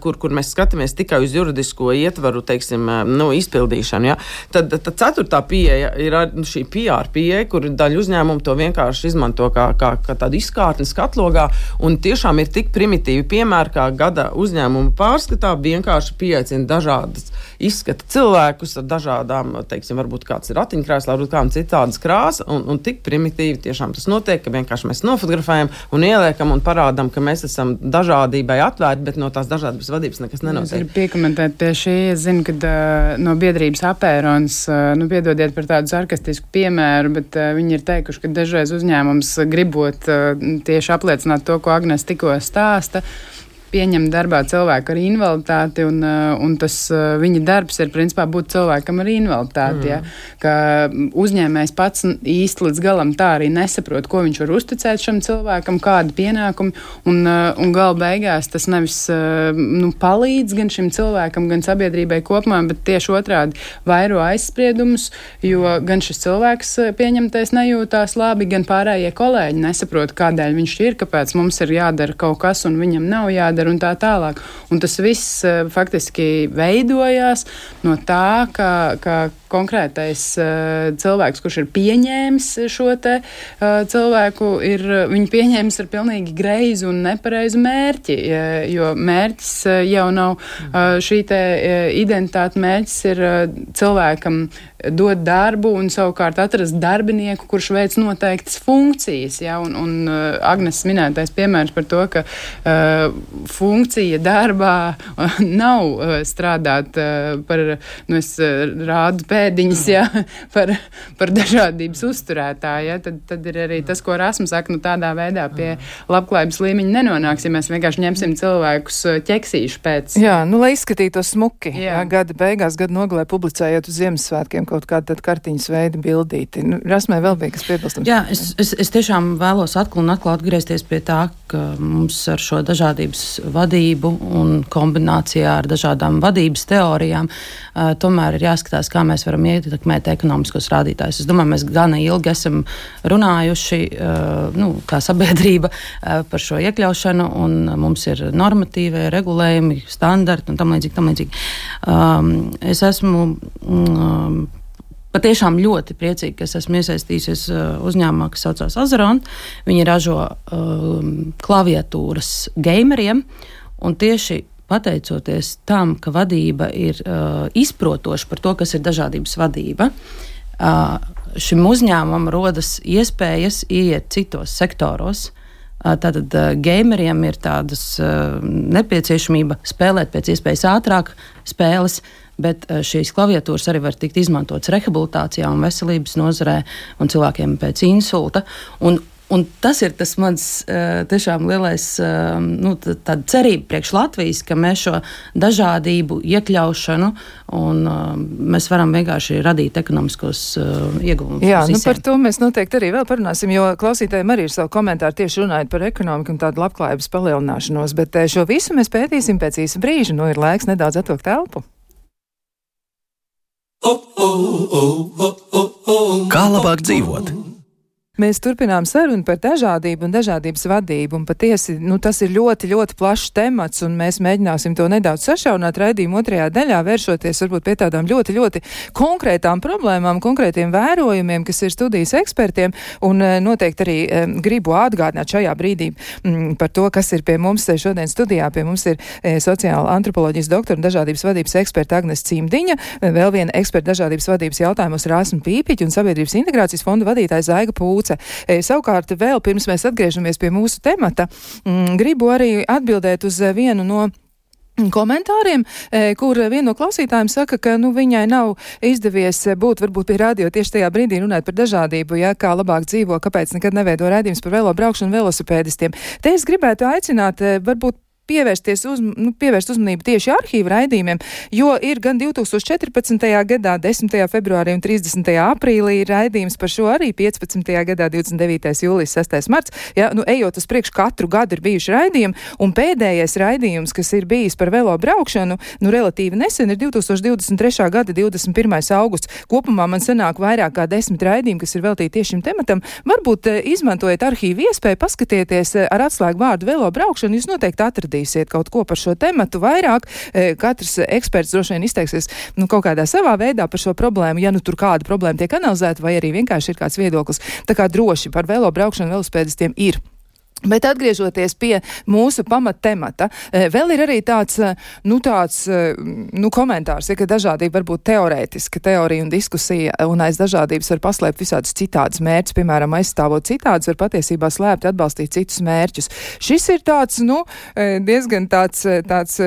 kur, kur mēs skatāmies tikai uz juridisko ietvaru teiksim, nu, izpildīšanu. Ja. Tad, tad ceturtā pieeja ir nu, šī PR pieeja, kur daļa uzņēmumu to vienkārši izmanto kā, kā, kā tādu izkārtni skatlogā. Un tiešām ir tik primitīvi piemēri, kā gada uzņēmuma pārskatā vienkārši pieaicina dažādas izskata cilvēkus ar dažādām, teiksim, varbūt kāds ir ratiņkrēslā, varbūt kādam citādas krāsas, un, un tik primitīvi tiešām tas notiek, ka vienkārši mēs nofotografējam un ieliekam un parādām, ka mēs esam dažādībai atvērti, bet no tās dažādības vadības nekas nenotiek. Piekomentēt pie šī, es zinu, ka uh, no biedrības apērons, uh, nu, piedodiet par tādu sarkastisku piemēru, bet uh, viņi ir teikuši, ka dažreiz uzņēmums gribot uh, tieši apliecināt to, ko Agnes tikko stāsta pieņem darbā cilvēku ar invaliditāti, un, uh, un tas uh, viņa darbs ir principā būt cilvēkam ar invaliditāti. Mm. Ja, ka uzņēmējs pats īsti līdz galam tā arī nesaprot, ko viņš var uzticēt šam cilvēkam, kādi pienākumi, un, uh, un gala beigās tas nevis nu, palīdz gan šim cilvēkam, gan sabiedrībai kopumā, bet tieši otrādi vairo aizspriedumus, jo gan šis cilvēks pieņemtais nejūtās labi, gan pārējie kolēģi nesaprot, kādēļ viņš ir, kāpēc mums ir jādara kaut kas un viņam nav jādara jādara un tā tālāk. Un tas viss eh, faktiski veidojās no tā, ka, ka konkrētais uh, cilvēks, kurš ir pieņēmis šo te uh, cilvēku, ir viņu pieņēmis ar pilnīgi greizu un nepareizu mērķi, jo mērķis jau nav šī te identitāte, mērķis ir cilvēkam dot darbu un savukārt atrast darbinieku, kurš veic noteiktas funkcijas. Ja? Un, un uh, Agnes minētais piemērs par to, ka uh, funkcija darbā nav uh, strādāt uh, par, nu es rādu pēdiņas, ja? par, par dažādības uzturētāju. Ja? Tad, tad ir arī tas, ko Rasmus saka, nu tādā veidā pie labklājības līmeņa nenonāks, ja mēs vienkārši ņemsim cilvēkus ķeksīšu pēc. Jā, nu lai izskatītos smuki. Jā. Jā, gada beigās, gada nogalē publicējot uz Ziemassvētkiem kaut kādu kartiņas veidu bildīti. Nu, Rasmē vēl bija kas piebilstams. Jā, es, es, es tiešām vēlos atkal un atkal atgriezties pie tā, ka mums ar šo dažādības vadību un kombinācijā ar dažādām vadības teorijām uh, tomēr ir jāskatās, kā mēs varam ietekmēt ekonomiskos rādītājus. Es domāju, mēs gana ilgi esam runājuši uh, nu, kā sabiedrība uh, par šo iekļaušanu, un mums ir normatīvie regulējumi, standarti un tam līdzīgi. Tam līdzīgi. Um, es esmu um, patiešām ļoti priecīgi, ka es esmu iesaistījusies uh, uzņēmumā, kas saucās Azaron. Viņi ražo um, klaviatūras gameriem. Un tieši pateicoties tam, ka vadība ir uh, izprotoša par to, kas ir dažādības vadība, uh, šim uzņēmumam rodas iespējas ieiet citos sektoros. Uh, tātad uh, gameriem ir tādas uh, nepieciešamība spēlēt pēc iespējas ātrāk spēles, uh, bet eh, šīs klaviatūras arī var tikt izmantotas rehabilitācijā un veselības nozarē un cilvēkiem pēc insulta. Un, Un tas ir tas mans uh, tiešām lielais uh, nu, cerība priekš Latvijas, ka mēs šo dažādību, iekļaušanu un mēs varam vienkārši radīt ekonomiskos ieguvumus. Jā, nu par to mēs noteikti arī vēl parunāsim, jo klausītājiem arī ir savu komentāru tieši runājot par ekonomiku un tādu labklājības palielināšanos, bet šo visu mēs pētīsim pēc īsa brīža. Nu ir laiks nedaudz atvilkt telpu. Kā labāk dzīvot? Mēs turpinām sarunu par dažādību un dažādības vadību, un patiesi nu, tas ir ļoti, ļoti plašs temats, un mēs mēģināsim to nedaudz sašaurināt raidījuma otrajā daļā, vēršoties varbūt pie tādām ļoti, ļoti konkrētām problēmām, konkrētiem vērojumiem, kas ir studijas ekspertiem, un eh, noteikti arī um, gribu atgādināt šajā brīdī um, par to, kas ir pie mums šodien studijā. Pie mums ir e, sociāla antropoloģijas doktora un dažādības vadības eksperta Agnes Cimdiņa, vēl viena eksperta dažādības vadības jautājumos Rāsma Pīpiķa un Sabiedrības integrācijas fonda vadītājs Zaiga Pūca. Lūce. E, savukārt, vēl pirms mēs atgriežamies pie mūsu temata, m, gribu arī atbildēt uz vienu no komentāriem, e, kur viena no klausītājiem saka, ka nu, viņai nav izdevies būt varbūt pie radio tieši tajā brīdī runāt par dažādību, ja kā labāk dzīvo, kāpēc nekad neveido rādījums par velo braukšanu velosipēdistiem. Te es gribētu aicināt e, varbūt pievērsties uz, nu, pievērst uzmanību tieši arhīvu raidījumiem, jo ir gan 2014. gadā, 10. februārī un 30. aprīlī raidījums par šo arī 15. gadā, 29. jūlijas, 6. marts. Ja, nu, ejot uz priekšu, katru gadu ir bijuši raidījumi, un pēdējais raidījums, kas ir bijis par velo braukšanu, nu, relatīvi nesen ir 2023. gada 21. augusts. Kopumā man sanāk vairāk kā desmit raidījumi, kas ir veltīti tieši šim tematam. Varbūt eh, izmantojiet arhīvu iespēju, paskatieties eh, ar atslēgu vārdu velo braukšanu, jūs noteikti atradīsiet atradīsiet kaut ko par šo tematu vairāk. E, katrs eksperts droši vien izteiksies nu, kaut kādā savā veidā par šo problēmu, ja nu tur kāda problēma tiek analizēta, vai arī vienkārši ir kāds viedoklis. Tā kā droši par velo braukšanu velospēdistiem ir. Bet atgriežoties pie mūsu pamattemata, e, vēl ir arī tāds, e, nu, tāds nu, komentārs, ja, ka dažādība var būt teorētiska, teorija un diskusija, un aiz dažādības var paslēpt visādus citādus mērķus, piemēram, aizstāvot citādus, var patiesībā slēpt atbalstīt citus mērķus. Šis ir tāds, nu, diezgan tāds, tāds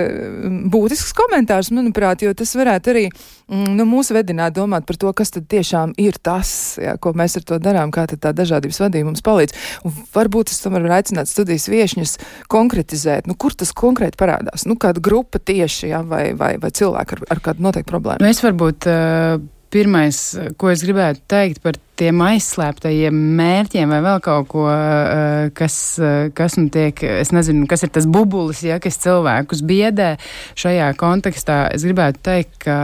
būtisks komentārs, manuprāt, jo tas varētu arī nu, mūs vedināt domāt par to, kas tad tiešām ir tas, ja, ko mēs ar to darām, kā tā dažādības vadība mums palīdz. Un varbūt es tomēr varētu aicināt studijas viešņus konkretizēt, nu, kur tas konkrēti parādās? Nu, kāda grupa tieši, ja, vai, vai, vai cilvēki ar, ar kādu noteiktu problēmu? Nu, es varbūt uh, pirmais, ko es gribētu teikt par tiem aizslēptajiem mērķiem vai vēl kaut ko, uh, kas, uh, kas nu tiek, es nezinu, kas ir tas bubulis, ja, kas cilvēkus biedē šajā kontekstā, es gribētu teikt, ka,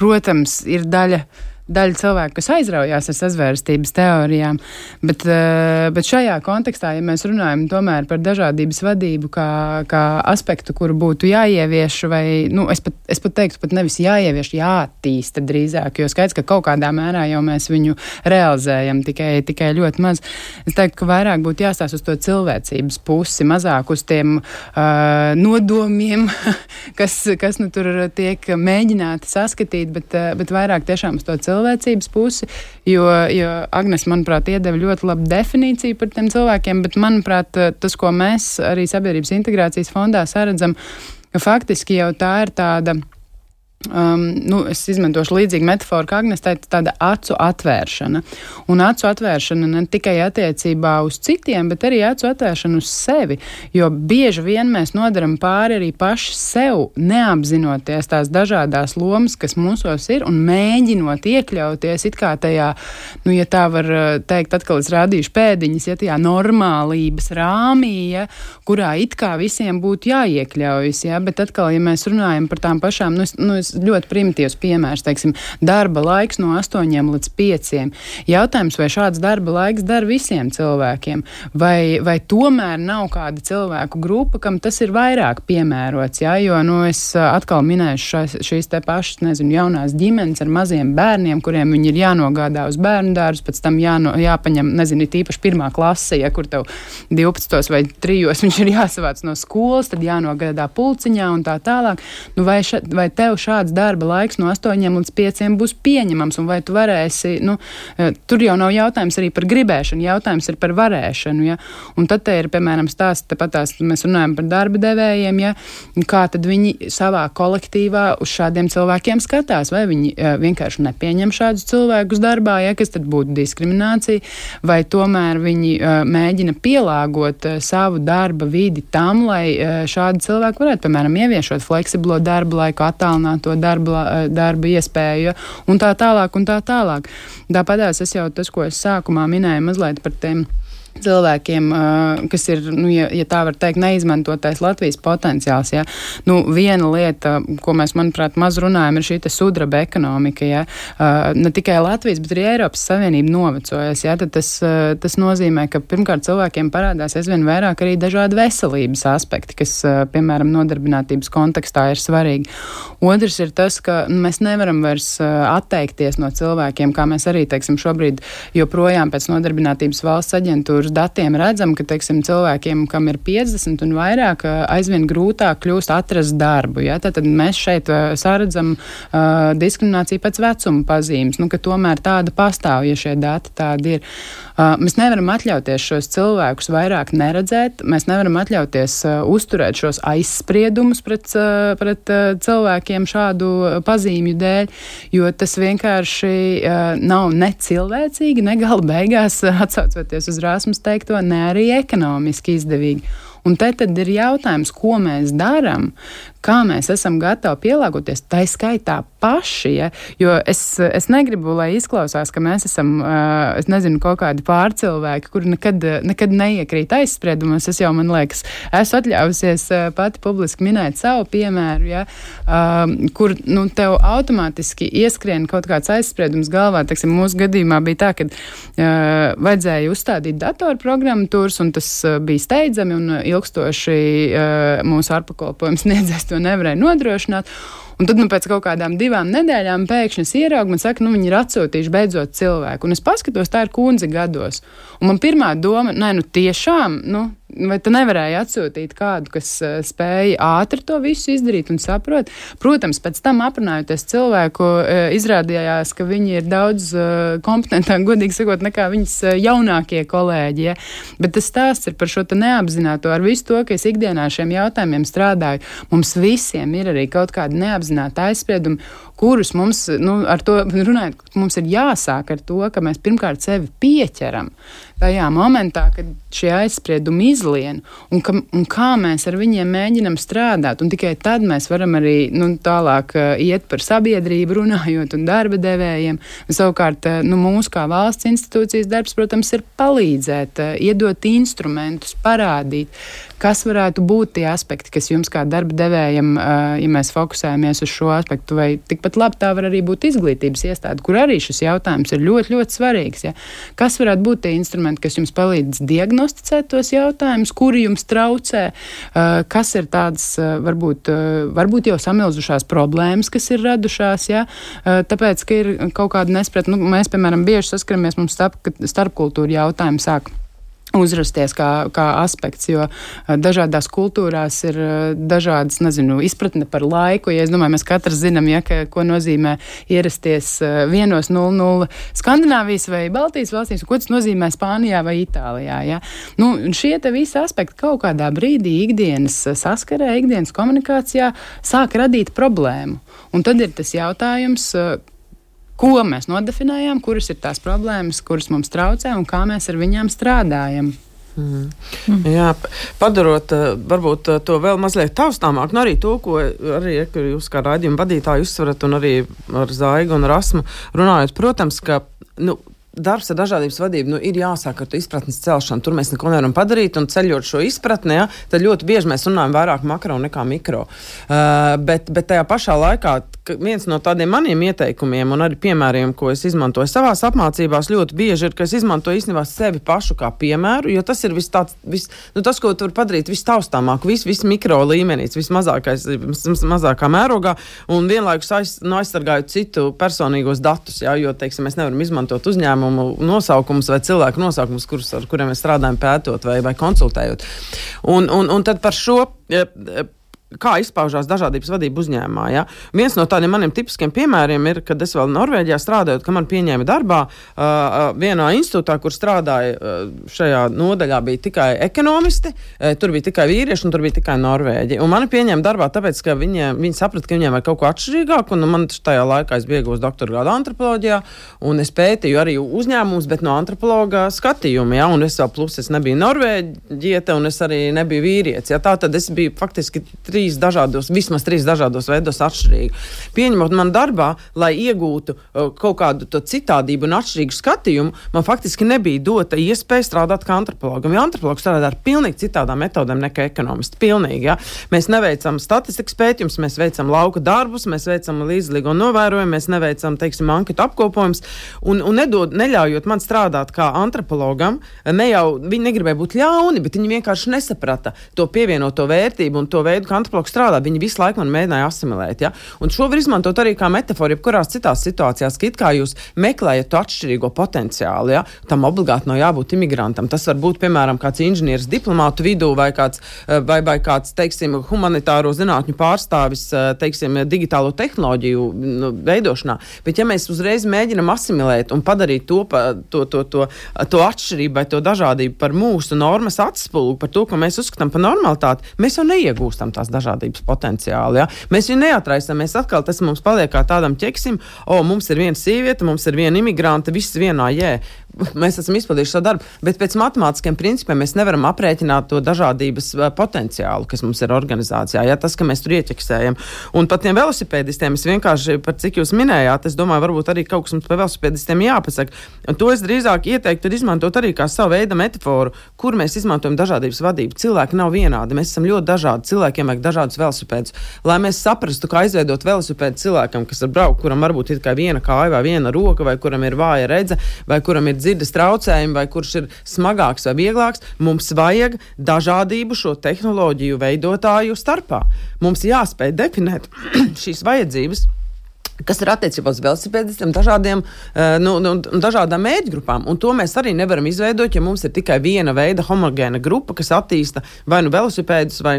protams, ir daļa daļa cilvēku, kas aizraujās ar sazvērstības teorijām. Bet, eh, bet šajā kontekstā, ja mēs runājam par dažādības vadību kā, kā aspektu, kuru būtu jāievieš, vai nu, es, pat, es pat teiktu, pat nevis jāievieš, jāattīsta drīzāk, jo skaidrs, ka kaut kādā mērā jau mēs viņu realizējam tikai, tikai ļoti maz. Es teiktu, ka vairāk būtu jāstāsta uz to cilvēcības pusi, mazāk uz tiem uh, nodomiem, kas, kas nu tur tiek mēģināti saskatīt, bet, uh, bet vairāk tiešām uz to cilvēku cilvēcības pusi, jo, jo Agnes, manuprāt, iedeva ļoti labu definīciju par tiem cilvēkiem, bet, manuprāt, tas, ko mēs arī Sabiedrības integrācijas fondā saredzam, ka faktiski jau tā ir tāda Um, nu, es izmantošu līdzīgu metaforu, kā Agnēs teica, tāda acu atvēršana. Un acu atvēršana ne tikai attiecībā uz citiem, bet arī acu atvēršana uz sevi. Jo bieži vien mēs nodaram pāri arī paši sev, neapzinoties tās dažādas lomas, kas mūsos ir, un mēģinot iekļauties it kā tajā, nu, ja tā var uh, teikt, atkal es rādīšu pēdiņas, ja tajā normālības rāmī, ja, kurā it kā visiem būtu jāiekļaujas. Ja, bet atkal, ja mēs runājam par tām pašām, nu, es, nu, es ļoti primitīvs piemērs, teiksim, darba laiks no 8 līdz 5. Jautājums, vai šāds darba laiks der visiem cilvēkiem, vai, vai tomēr nav kāda cilvēku grupa, kam tas ir vairāk piemērots, jā, jo, nu, es atkal minēšu šās, šīs te pašas, nezinu, jaunās ģimenes ar maziem bērniem, kuriem viņi ir jānogādā uz bērnu dārzu, pēc tam jāno, jāpaņem, nezinu, tīpaši pirmā klase, ja kur tev 12 vai 3 viņš ir jāsavāc no skolas, tad jānogādā pulciņā un tā tālāk. Nu, vai, še, vai tev šādi šāds darba laiks no 8 līdz 5 būs pieņemams, un vai tu varēsi, nu, e, tur jau nav jautājums arī par gribēšanu, jautājums ir par varēšanu. Ja? Un tad ir, piemēram, stāsts, tepat tās mēs runājam par darba devējiem, ja? kā tad viņi savā kolektīvā uz šādiem cilvēkiem skatās, vai viņi e, vienkārši nepieņem šādus cilvēkus darbā, ja? kas tad būtu diskriminācija, vai tomēr viņi e, mēģina pielāgot savu darba vidi tam, lai šādi cilvēki varētu, piemēram, ieviešot fleksiblo darba laiku, attālināto to darba, eh, darba iespēju, un tā tālāk, un tā tālāk. Tāpat es jau tas, ko es sākumā minēju, mazliet par tiem cilvēkiem, kas ir, nu, ja, ja tā var teikt, neizmantotais Latvijas potenciāls. Ja. Nu, viena lieta, ko mēs, manuprāt, maz runājam, ir šī sudraba ekonomika. Ja. Ne tikai Latvijas, bet arī Eiropas Savienība novecojas. Ja. Tad tas, tas nozīmē, ka pirmkārt cilvēkiem parādās aizvien vairāk arī dažādi veselības aspekti, kas, piemēram, nodarbinātības kontekstā ir svarīgi. Otrs ir tas, ka nu, mēs nevaram vairs atteikties no cilvēkiem, kā mēs arī, teiksim, šobrīd joprojām pēc nodarbinātības valsts aģentūras aģentūras datiem redzam, ka teiksim, cilvēkiem, kam ir 50 un vairāk, aizvien grūtāk kļūst atrast darbu. Ja? Tad mēs šeit saredzam uh, diskrimināciju pēc vecuma pazīmes, nu, ka tomēr tāda pastāv, ja šie dati tādi ir. Mēs nevaram atļauties šos cilvēkus vairāk neredzēt, mēs nevaram atļauties uzturēt šos aizspriedumus pret, pret cilvēkiem šādu pazīmju dēļ, jo tas vienkārši nav necilvēcīgi, ne gala beigās atsaucoties uz Rāsmas teikto, ne arī ekonomiski izdevīgi. Un te tad ir jautājums, ko mēs darām, kā mēs esam gatavi pielāgoties, tā skaitā paši. Ja? Jo es, es negribu, lai izklausās, ka mēs esam, es nezinu, kaut kādi pārcilvēki, kuri nekad, nekad neiekrīt aizspriedumos. Es jau, man liekas, esmu atļāvusies pati publiski minēt savu piemēru, ja? kur nu, tev automātiski ieskrien kaut kāds aizspriedums galvā. Teksim, mūsu gadījumā bija tā, ka vajadzēja uzstādīt datorprogramatūras, un tas bija steidzami un ilgstoši mūsu ārpakalpojums sniedzējs to nevarēja nodrošināt. Un tad, nu, pēc kaut kādām divām nedēļām, pēkšņi es ieraugu, man saka, nu, viņi ir atsūtījuši beidzot cilvēku. Un es paskatos, tā ir kundze gados. Un man pirmā doma, nē, nu, tiešām, nu, vai tu nevarēji atsūtīt kādu, kas uh, spēja ātri to visu izdarīt un saprot? Protams, pēc tam aprunājoties cilvēku, uh, izrādījās, ka viņi ir daudz uh, kompetentāki, godīgi sakot, nekā viņas jaunākie kolēģi. Ja? Bet tas stāsts ir par šo neapzināto, ar visu to, ka es ikdienā šiem jautājumiem strādāju. Mums visiem ir arī kaut kāda neapzināta aizsprieduma, kurus mums, nu, ar to runājot, mums ir jāsāk ar to, ka mēs pirmkārt sevi pieķeram tajā momentā, kad šie aizspriedumi izlien, un, ka, un kā mēs ar viņiem mēģinam strādāt. Un tikai tad mēs varam arī nu, tālāk uh, iet par sabiedrību, runājot un darba devējiem. Un, savukārt, uh, nu, mūsu kā valsts institūcijas darbs, protams, ir palīdzēt, uh, iedot instrumentus, parādīt, kas varētu būt tie aspekti, kas jums kā darba devējiem, ja mēs fokusējamies uz šo aspektu, vai tikpat labi tā var arī būt izglītības iestāde, kur arī šis jautājums ir ļoti, ļoti svarīgs. Ja? Kas varētu būt tie instrumenti? kas jums palīdz diagnosticēt tos jautājumus, kuri jums traucē, kas ir tādas varbūt, varbūt jau samilzušās problēmas, kas ir radušās. Ja? Tāpēc, ka ir kaut kāda nespratne, nu, mēs, piemēram, bieži saskaramies mums starp, starpkultūra jautājumu sākumā uzrasties kā, kā aspekts, jo dažādās kultūrās ir dažādas, nezinu, izpratne par laiku. Ja es domāju, mēs katrs zinām, ja, ka, ko nozīmē ierasties vienos 00 Skandināvijas vai Baltijas valstīs, ko tas nozīmē Spānijā vai Itālijā. Ja. Nu, šie visi aspekti kaut kādā brīdī ikdienas saskarē, ikdienas komunikācijā sāk radīt problēmu. Un tad ir tas jautājums, ko mēs nodefinējām, kuras ir tās problēmas, kuras mums traucē un kā mēs ar viņām strādājam. Mm. Mm. Jā, padarot eh, varbūt eh, to vēl mazliet taustāmāk, nu arī to, ko arī jūs kā raidījuma vadītāji uzsverat, un arī ar Zaigu un Rasmu runājot, protams, ka nu, darbs ar dažādības vadību nu, ir jāsāk ar izpratnes celšanu. Tur mēs neko nevaram padarīt, un ceļot šo izpratni, ja, tad ļoti bieži mēs runājam vairāk makro nekā mikro. Uh, bet, bet tajā pašā laikā viens no tādiem maniem ieteikumiem un arī piemēriem, ko es izmantoju savā apmācībās, ļoti bieži ir, ka es izmantoju īstenībā sevi pašu kā piemēru, jo tas ir vis tāds, vis, nu, tas, ko tu vari padarīt vistaustāmāk, vis, vis mikro līmenī, vismazākais, mazākā mērogā, un vienlaikus aiz, nu, aizsargājot citu personīgos datus, jā, jo, teiksim, mēs nevaram izmantot uzņēmumu uzņēmumu nosaukumus vai cilvēku nosaukumus, kurus, ar kuriem mēs strādājam, pētot vai, vai konsultējot. Un, un, un tad par šo kā izpaužās dažādības vadība uzņēmumā. Ja? Viens no tādiem maniem tipiskiem piemēriem ir, kad es vēl Norvēģijā strādāju, kad man pieņēma darbā uh, vienā institūtā, kur strādāja uh, šajā nodaļā, bija tikai ekonomisti, uh, tur bija tikai vīrieši un tur bija tikai norvēģi. Un mani pieņēma darbā tāpēc, ka viņi, viņi saprata, ka viņiem vajag kaut ko atšķirīgāku, un man tajā laikā es biju iegūst doktora grādu antropoloģijā, un es pētīju arī uzņēmumus, bet no antropologa skatījuma, ja? un es vēl plus es nebiju norvēģiete, un es arī nebiju vīrietis. Ja? Tā tad es biju faktiski trīs trīs dažādos, vismaz trīs dažādos veidos atšķirīgi. Pieņemot man darbā, lai iegūtu uh, kaut kādu citādību un atšķirīgu skatījumu, man faktiski nebija dota iespēja strādāt kā antropologam. Jo antropologs strādā ar pilnīgi citādām metodēm nekā ekonomisti. Pilnīgi, ja? Mēs neveicam statistikas pētījumus, mēs veicam lauka darbus, mēs veicam līdzīgu novērojumu, mēs neveicam, teiksim, anketu apkopojumus un, un nedod, neļaujot man strādāt kā antropologam. Ne jau viņi negribēja būt ļauni, bet viņi vienkārši nesaprata to pievienoto vērtību un to veidu, kā antropologs strādā, viņi visu laiku man mēģināja asimilēt. Ja? Un šo var izmantot arī kā metaforu, jebkurās citās situācijās, ka it kā jūs meklējat to atšķirīgo potenciālu. Ja? Tam obligāti nav jābūt imigrantam. Tas var būt, piemēram, kāds inženieris diplomātu vidū vai kāds, eh, vai, vai kāds teiksim, humanitāro zinātņu pārstāvis eh, teiksim, digitālo tehnoloģiju nu, veidošanā. Bet, ja mēs uzreiz mēģinam asimilēt un padarīt to, to, to, to, to atšķirību vai to dažādību par mūsu normas atspulgu, par to, ko mēs uzskatām par normalitāti, mēs jau neiegūstam tās dažādas dažādības potenciālu. Ja? Mēs viņu neatraisām. Mēs atkal tas mums paliek kā tādam ķeksim, o, mums ir viena sieviete, mums ir viena imigranta, viss vienā jē. Mēs esam izpildījuši savu darbu. Bet pēc matemātiskiem principiem mēs nevaram aprēķināt to dažādības uh, potenciālu, kas mums ir organizācijā. Ja, tas, ka mēs tur ieķeksējam. Un pat tiem velosipēdistiem es vienkārši, par cik jūs minējāt, es domāju, varbūt arī kaut kas mums par velosipēdistiem jāpasaka. Un to es drīzāk ieteiktu izmantot arī kā savu veidu metaforu, kur mēs izmantojam dažādības vadību. Cilvēki nav vienādi, mēs esam ļoti dažādi. Cilvēkiem vajag dažādus velosipēdus. Lai mēs saprastu, kā izveidot velosipēdu cilvēkam, kas ir braukt, kuram varbūt ir tikai viena kāja vai viena roka, vai kuram ir vāja redze, vai kuram ir dzirdes traucējumi, vai kurš ir smagāks vai vieglāks, mums vajag dažādību šo tehnoloģiju veidotāju starpā. Mums jāspēj definēt šīs vajadzības kas ir attiecībā uz velosipēdistiem, dažādiem, nu, nu, dažādām mērķgrupām. Un to mēs arī nevaram izveidot, ja mums ir tikai viena veida homogēna grupa, kas attīsta vai nu velosipēdus vai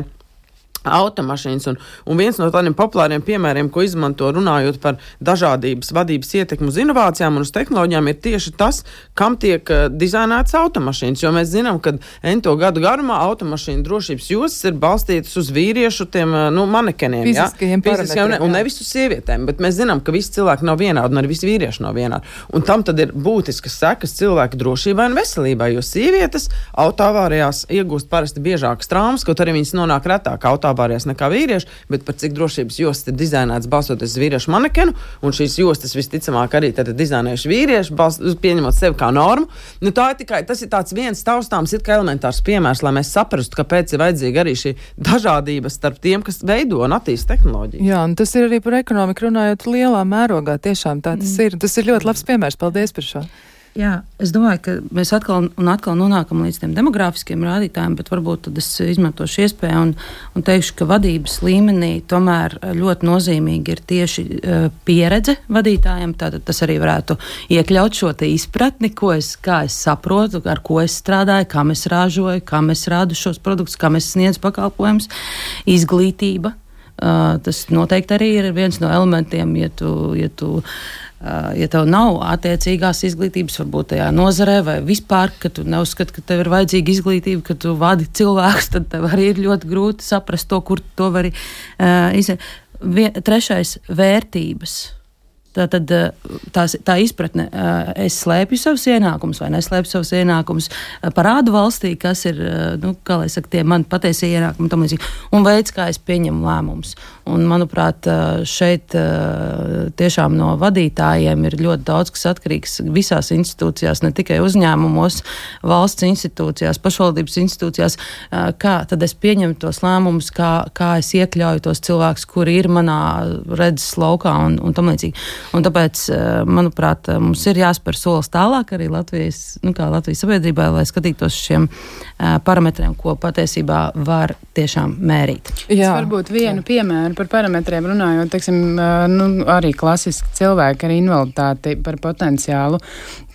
automašīnas. Un, un viens no tādiem populāriem piemēriem, ko izmanto runājot par dažādības vadības ietekmi uz inovācijām un uz tehnoloģijām, ir tieši tas, kam tiek uh, dizainētas automašīnas. Jo mēs zinām, ka ento gadu garumā automašīnu drošības jostas ir balstītas uz vīriešu tiem, uh, nu, manekeniem. Fiziskajiem parametriem. Un nevis uz sievietēm, bet mēs zinām, ka visi cilvēki nav vienādi un arī visi vīrieši nav vienādi. Un tam tad ir būtiskas sekas cilvēku drošībai un veselībai, jo sievietes autoavārijās iegūst parasti biežākas traumas, kaut arī viņas nonāk retāk autoavārijās avārijas nekā vīrieši, bet par cik drošības jostas ir dizainēts balstoties uz vīriešu manekenu, un šīs jostas visticamāk arī ir dizainējuši vīrieši, balst, pieņemot sevi kā normu. Nu, tā ir tikai tas ir viens taustāms, it kā elementārs piemērs, lai mēs saprastu, kāpēc ir vajadzīga arī šī dažādība starp tiem, kas veido un attīsta tehnoloģiju. Jā, un tas ir arī par ekonomiku runājot lielā mērogā. Tiešām tā tas mm. ir. Tas ir ļoti labs piemērs. Paldies par šo! Jā, es domāju, ka mēs atkal un atkal nonākam līdz tiem demogrāfiskiem rādītājiem, bet varbūt es izmantošu iespēju un, un teikšu, ka vadības līmenī tomēr ļoti nozīmīgi ir tieši uh, pieredze vadītājiem. Tātad tas arī varētu iekļaut šo izpratni, ko es, es saprotu, ar ko es strādāju, kā es ražoju, kā es rādu šos produktus, kā es sniedzu pakalpojumus, izglītība. Uh, tas noteikti arī ir viens no elementiem, ja tu, ja tu ja tev nav attiecīgās izglītības, varbūt tajā nozarē, vai vispār, ka tu neuzskati, ka tev ir vajadzīga izglītība, ka tu vadi cilvēkus, tad tev arī ir ļoti grūti saprast to, kur to vari uh, izdarīt. Trešais - vērtības. Tā, tad, tā, tā izpratne, es slēpju savus ienākumus vai neslēpju savus ienākumus, parādu valstī, kas ir nu, saka, tie mani patiesie ienākumi un, un veids, kā es pieņemu lēmumus. Un, manuprāt, šeit tiešām no vadītājiem ir ļoti daudz kas atkarīgs visās institūcijās, ne tikai uzņēmumos, valsts institūcijās, pašvaldības institūcijās. Kā tad es pieņemu tos lēmumus, kā, kā es iekļauju tos cilvēkus, kuri ir manā redzes laukā un, un tam līdzīgi. Un tāpēc, manuprāt, mums ir jāspēr solis tālāk arī Latvijas, nu, Latvijas sabiedrībai, lai skatītos šiem parametriem, ko patiesībā var tiešām mērīt. Jā, es varbūt vienu piemēru par parametriem runājot, teiksim, nu, arī klasiski cilvēki ar invaliditāti par potenciālu.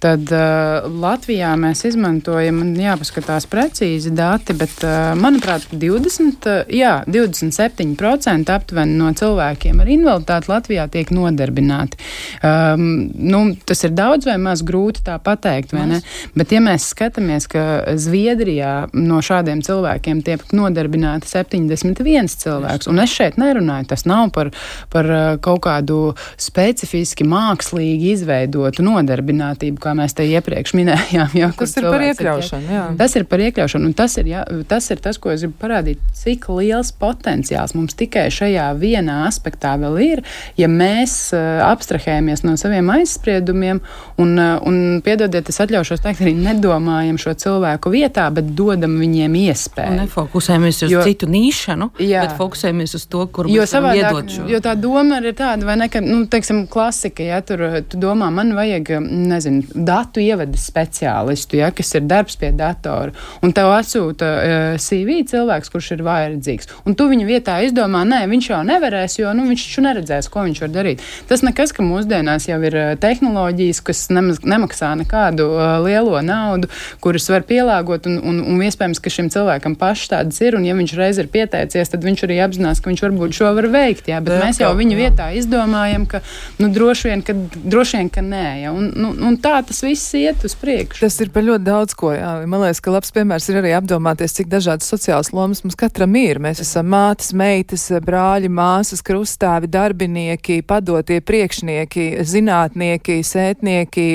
Tad uh, Latvijā mēs izmantojam, man jāpaskatās precīzi dati, bet, uh, manuprāt, 20, uh, jā, 27% aptuveni no cilvēkiem ar invaliditāti Latvijā tiek nodarbināti. Um, nu, tas ir daudz vai maz grūti tā pateikt, vai ne? Bet, ja mēs skatāmies, ka Zviedrijā no šādiem cilvēkiem tiek nodarbināti 71 cilvēks, un es šeit nerunāju, tas nav par, par kaut kādu specifiski mākslīgi izveidotu nodarbinātību, kā mēs te iepriekš minējām. Jā, tas ir par iekļaušanu. Jā. Tas ir par iekļaušanu, un tas ir, jā, tas ir tas, ko es gribu parādīt, cik liels potenciāls mums tikai šajā vienā aspektā vēl ir, ja mēs uh, abstrahējamies no saviem aizspriedumiem un, uh, un piedodiet, es atļaušos teikt, arī nedomājam šo cilvēku vietā, bet dodam viņiem iespēju. Un nefokusējamies uz jo, citu nīšanu, jā. bet fokusējamies uz to, kur mēs iedot šo. Jo tā doma ir tāda, vai ne, ka, nu, teiksim, klasika, ja tur tu domā, man vajag, nezinu, datu ievedes speciālistu, ja, kas ir darbs pie datora, un tev atsūta uh, eh, CV cilvēks, kurš ir vajadzīgs, un tu viņa vietā izdomā, nē, viņš jau nevarēs, jo nu, viņš taču neredzēs, ko viņš var darīt. Tas nekas, ka mūsdienās jau ir uh, tehnoloģijas, kas nemaz, nemaksā nekādu uh, lielo naudu, kuras var pielāgot, un, un, un iespējams, ka šim cilvēkam pašs tādas ir, un ja viņš reiz ir pieteicies, tad viņš arī apzinās, ka viņš varbūt šo var veikt, jā, bet jā, mēs jau viņa vietā izdomājam, ka, nu, droši vien, ka, droši vien, ka nē, ja, un, nu, un tā tas viss iet uz priekšu. Tas ir par ļoti daudz ko. Jā. Man liekas, ka labs piemērs ir arī apdomāties, cik dažādas sociālas lomas mums katram ir. Mēs esam mātes, meitas, brāļi, māsas, krustāvi, darbinieki, padotie priekšnieki, zinātnieki, sētnieki,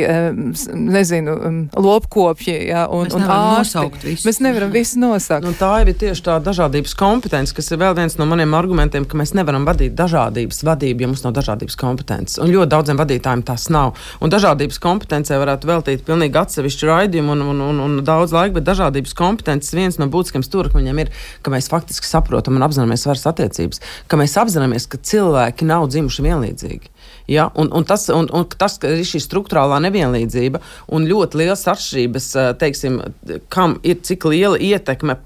nezinu, lopkopji jā, un, Mēs un nevaram ārsti. nosaukt visus. Mēs nevaram visu nosaukt. Nu, tā ir tieši tā dažādības kompetence, kas ir vēl viens no maniem argumentiem, ka mēs nevaram vadīt dažādības vadību, ja mums nav dažādības kompetences. Un ļoti daudziem vadītājiem tas nav. Un dažādības kompetencē varētu veltīt pilnīgi atsevišķu raidījumu un, un, un, un daudz laika, bet dažādības kompetences viens no būtiskiem stūrakmeņiem ir, ka mēs faktiski saprotam un apzināmies varas attiecības, ka mēs apzināmies, ka cilvēki nav dzimuši vienlīdzīgi. Ja? Un, un, tas, un, un tas, ir šī struktūrālā nevienlīdzība un ļoti liels atšķirības, eh, teiksim, kam ir cik liela ietekme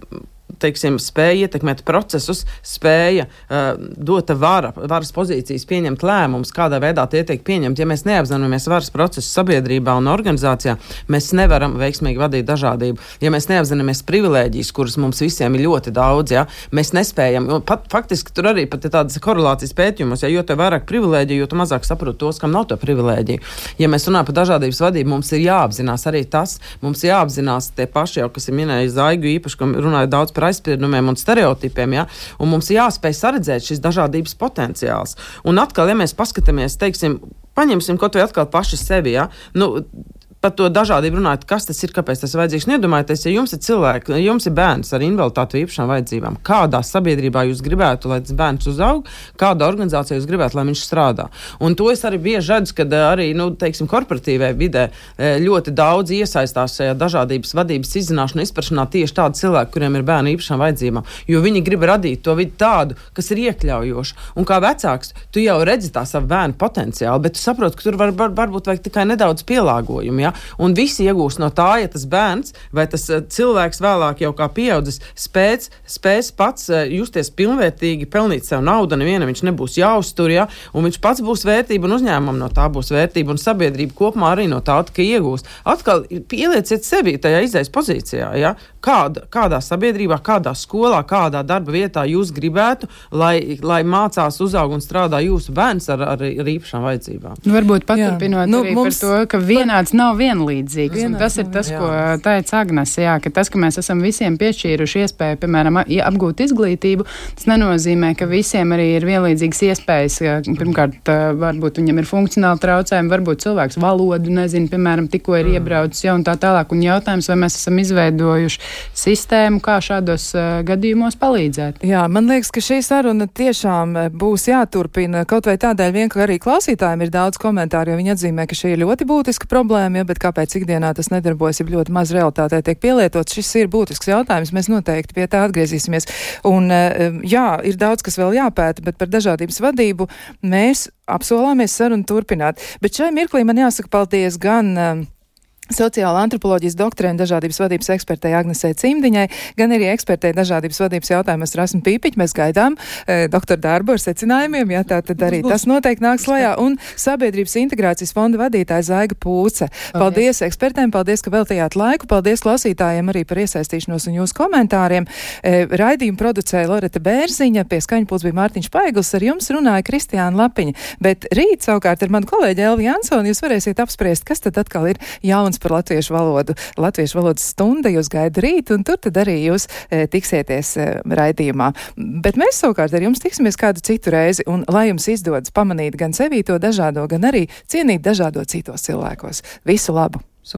teiksim, spēja ietekmēt procesus, spēja uh, dot vara, varas pozīcijas, pieņemt lēmumus, kādā veidā tie tiek pieņemti. Ja mēs neapzināmies varas procesu sabiedrībā un organizācijā, mēs nevaram veiksmīgi vadīt dažādību. Ja mēs neapzināmies privilēģijas, kuras mums visiem ir ļoti daudz, ja, mēs nespējam. Pat, faktiski tur arī ir tādas korelācijas pētījumos, ja jo vairāk privilēģiju, jo mazāk saprot tos, kam nav to privilēģiju. Ja mēs runājam par dažādības vadību, mums ir jāapzinās arī tas, mums jāapzinās tie paši, jau, kas ir minējuši Zaigu īpaši, kam runāja daudz par aizspriedumiem un stereotipiem, ja? un mums jāspēj saredzēt šis dažādības potenciāls. Un atkal, ja mēs paskatāmies, teiksim, paņemsim kaut vai atkal paši sevi, ja? nu, par to dažādību runājot, kas tas ir, kāpēc tas ir vajadzīgs. Iedomājieties, ja jums ir cilvēki, ja jums ir bērns ar invaliditāti vai īpašām vajadzībām, kādā sabiedrībā jūs gribētu, lai tas bērns uzaug, kādā organizācijā jūs gribētu, lai viņš strādā. Un to es arī bieži redzu, kad eh, arī, nu, teiksim, korporatīvajā vidē eh, ļoti daudz iesaistās šajā dažādības vadības izzināšanā, izprašanā tieši tādi cilvēki, kuriem ir bērni īpašām vajadzībām, jo viņi grib radīt to vidi tādu, kas ir iekļaujoša. Un kā vecāks, tu jau redzi tā savu bērnu potenciālu, bet tu saproti, ka tur var, var, varbūt vajag tikai nedaudz pielāgojumu. Ja? Un visi iegūs no tā, ja tas bērns vai tas uh, cilvēks vēlāk jau kā pieaudzis spēc, spēs pats uh, justies pilnvērtīgi, pelnīt sev naudu, nevienam viņš nebūs jāuztur, ja? un viņš pats būs vērtība un uzņēmumam no tā būs vērtība un sabiedrība kopumā arī no tā tikai iegūs. Atkal pielieciet sevi tajā izējas pozīcijā, ja? Kāda, kādā sabiedrībā, kādā skolā, kādā darba vietā jūs gribētu, lai, lai mācās, uzaug un strādā jūsu bērns ar, ar, ar īpašām vajadzībām. Nu, varbūt paturpinot nu, mums- par to, ka vienāds nav vienlīdzīgs. un Vienāds Tas ir tas, jā. ko teica Agnese, jā, ka tas, ka mēs esam visiem piešķīruši iespēju, piemēram, apgūt izglītību, tas nenozīmē, ka visiem arī ir vienlīdzīgas iespējas. Pirmkārt, varbūt viņam ir funkcionāli traucējumi, varbūt cilvēks valodu nezina, piemēram, tikko ir iebraucis, ja un tā tālāk. Un jautājums, vai mēs esam izveidojuši sistēmu, kā šādos ā, gadījumos palīdzēt. Jā, man liekas, ka šī saruna tiešām eh, būs jāturpina. Kaut vai tādēļ, vien, ka arī klausītājiem ir daudz komentāru, jo viņi atzīmē, ka šī ir ļoti būtiska problēma, ja, bet kāpēc ikdienā tas nedarbojas, ja ļoti maz realitātē tiek pielietots. Šis ir būtisks jautājums, mēs noteikti pie tā atgriezīsimies. Un eh, jā, ir daudz, kas vēl jāpēta, bet par dažādības vadību mēs apsolāmies sarunu turpināt. Bet šai mirklī man jāsaka paldies gan. Sociāla antropoloģijas doktorēna dažādības vadības ekspertei Agnesē Cimdiņai, gan arī ekspertei dažādības vadības jautājumos Rasmu Pīpiņu. Mēs gaidām e, doktora darbu ar secinājumiem, jā, tā tad arī tas noteikti nāks lajā. Un Sabiedrības integrācijas fonda vadītāja Zaiga Pūce. Paldies, paldies ekspertēm, paldies, ka veltījāt laiku, paldies klausītājiem arī par iesaistīšanos un jūsu komentāriem. E, raidījumu producēja Loreta Bērziņa, pie skaņu pults bija Mārtiņš Paigls, ar jums runāja Kristiāna Lapiņa. Bet rīt savukārt ar manu kolēģi Elvi Jansoni jūs varēsiet apspriest, kas tad atkal ir jauns par latviešu valodu. Latviešu valodas stunda jūs gaida rīt, un tur tad arī jūs e, tiksieties e, raidījumā. Bet mēs savukārt ar jums tiksimies kādu citu reizi, un lai jums izdodas pamanīt gan sevī to dažādo, gan arī cienīt dažādo citos cilvēkos. Visu labu!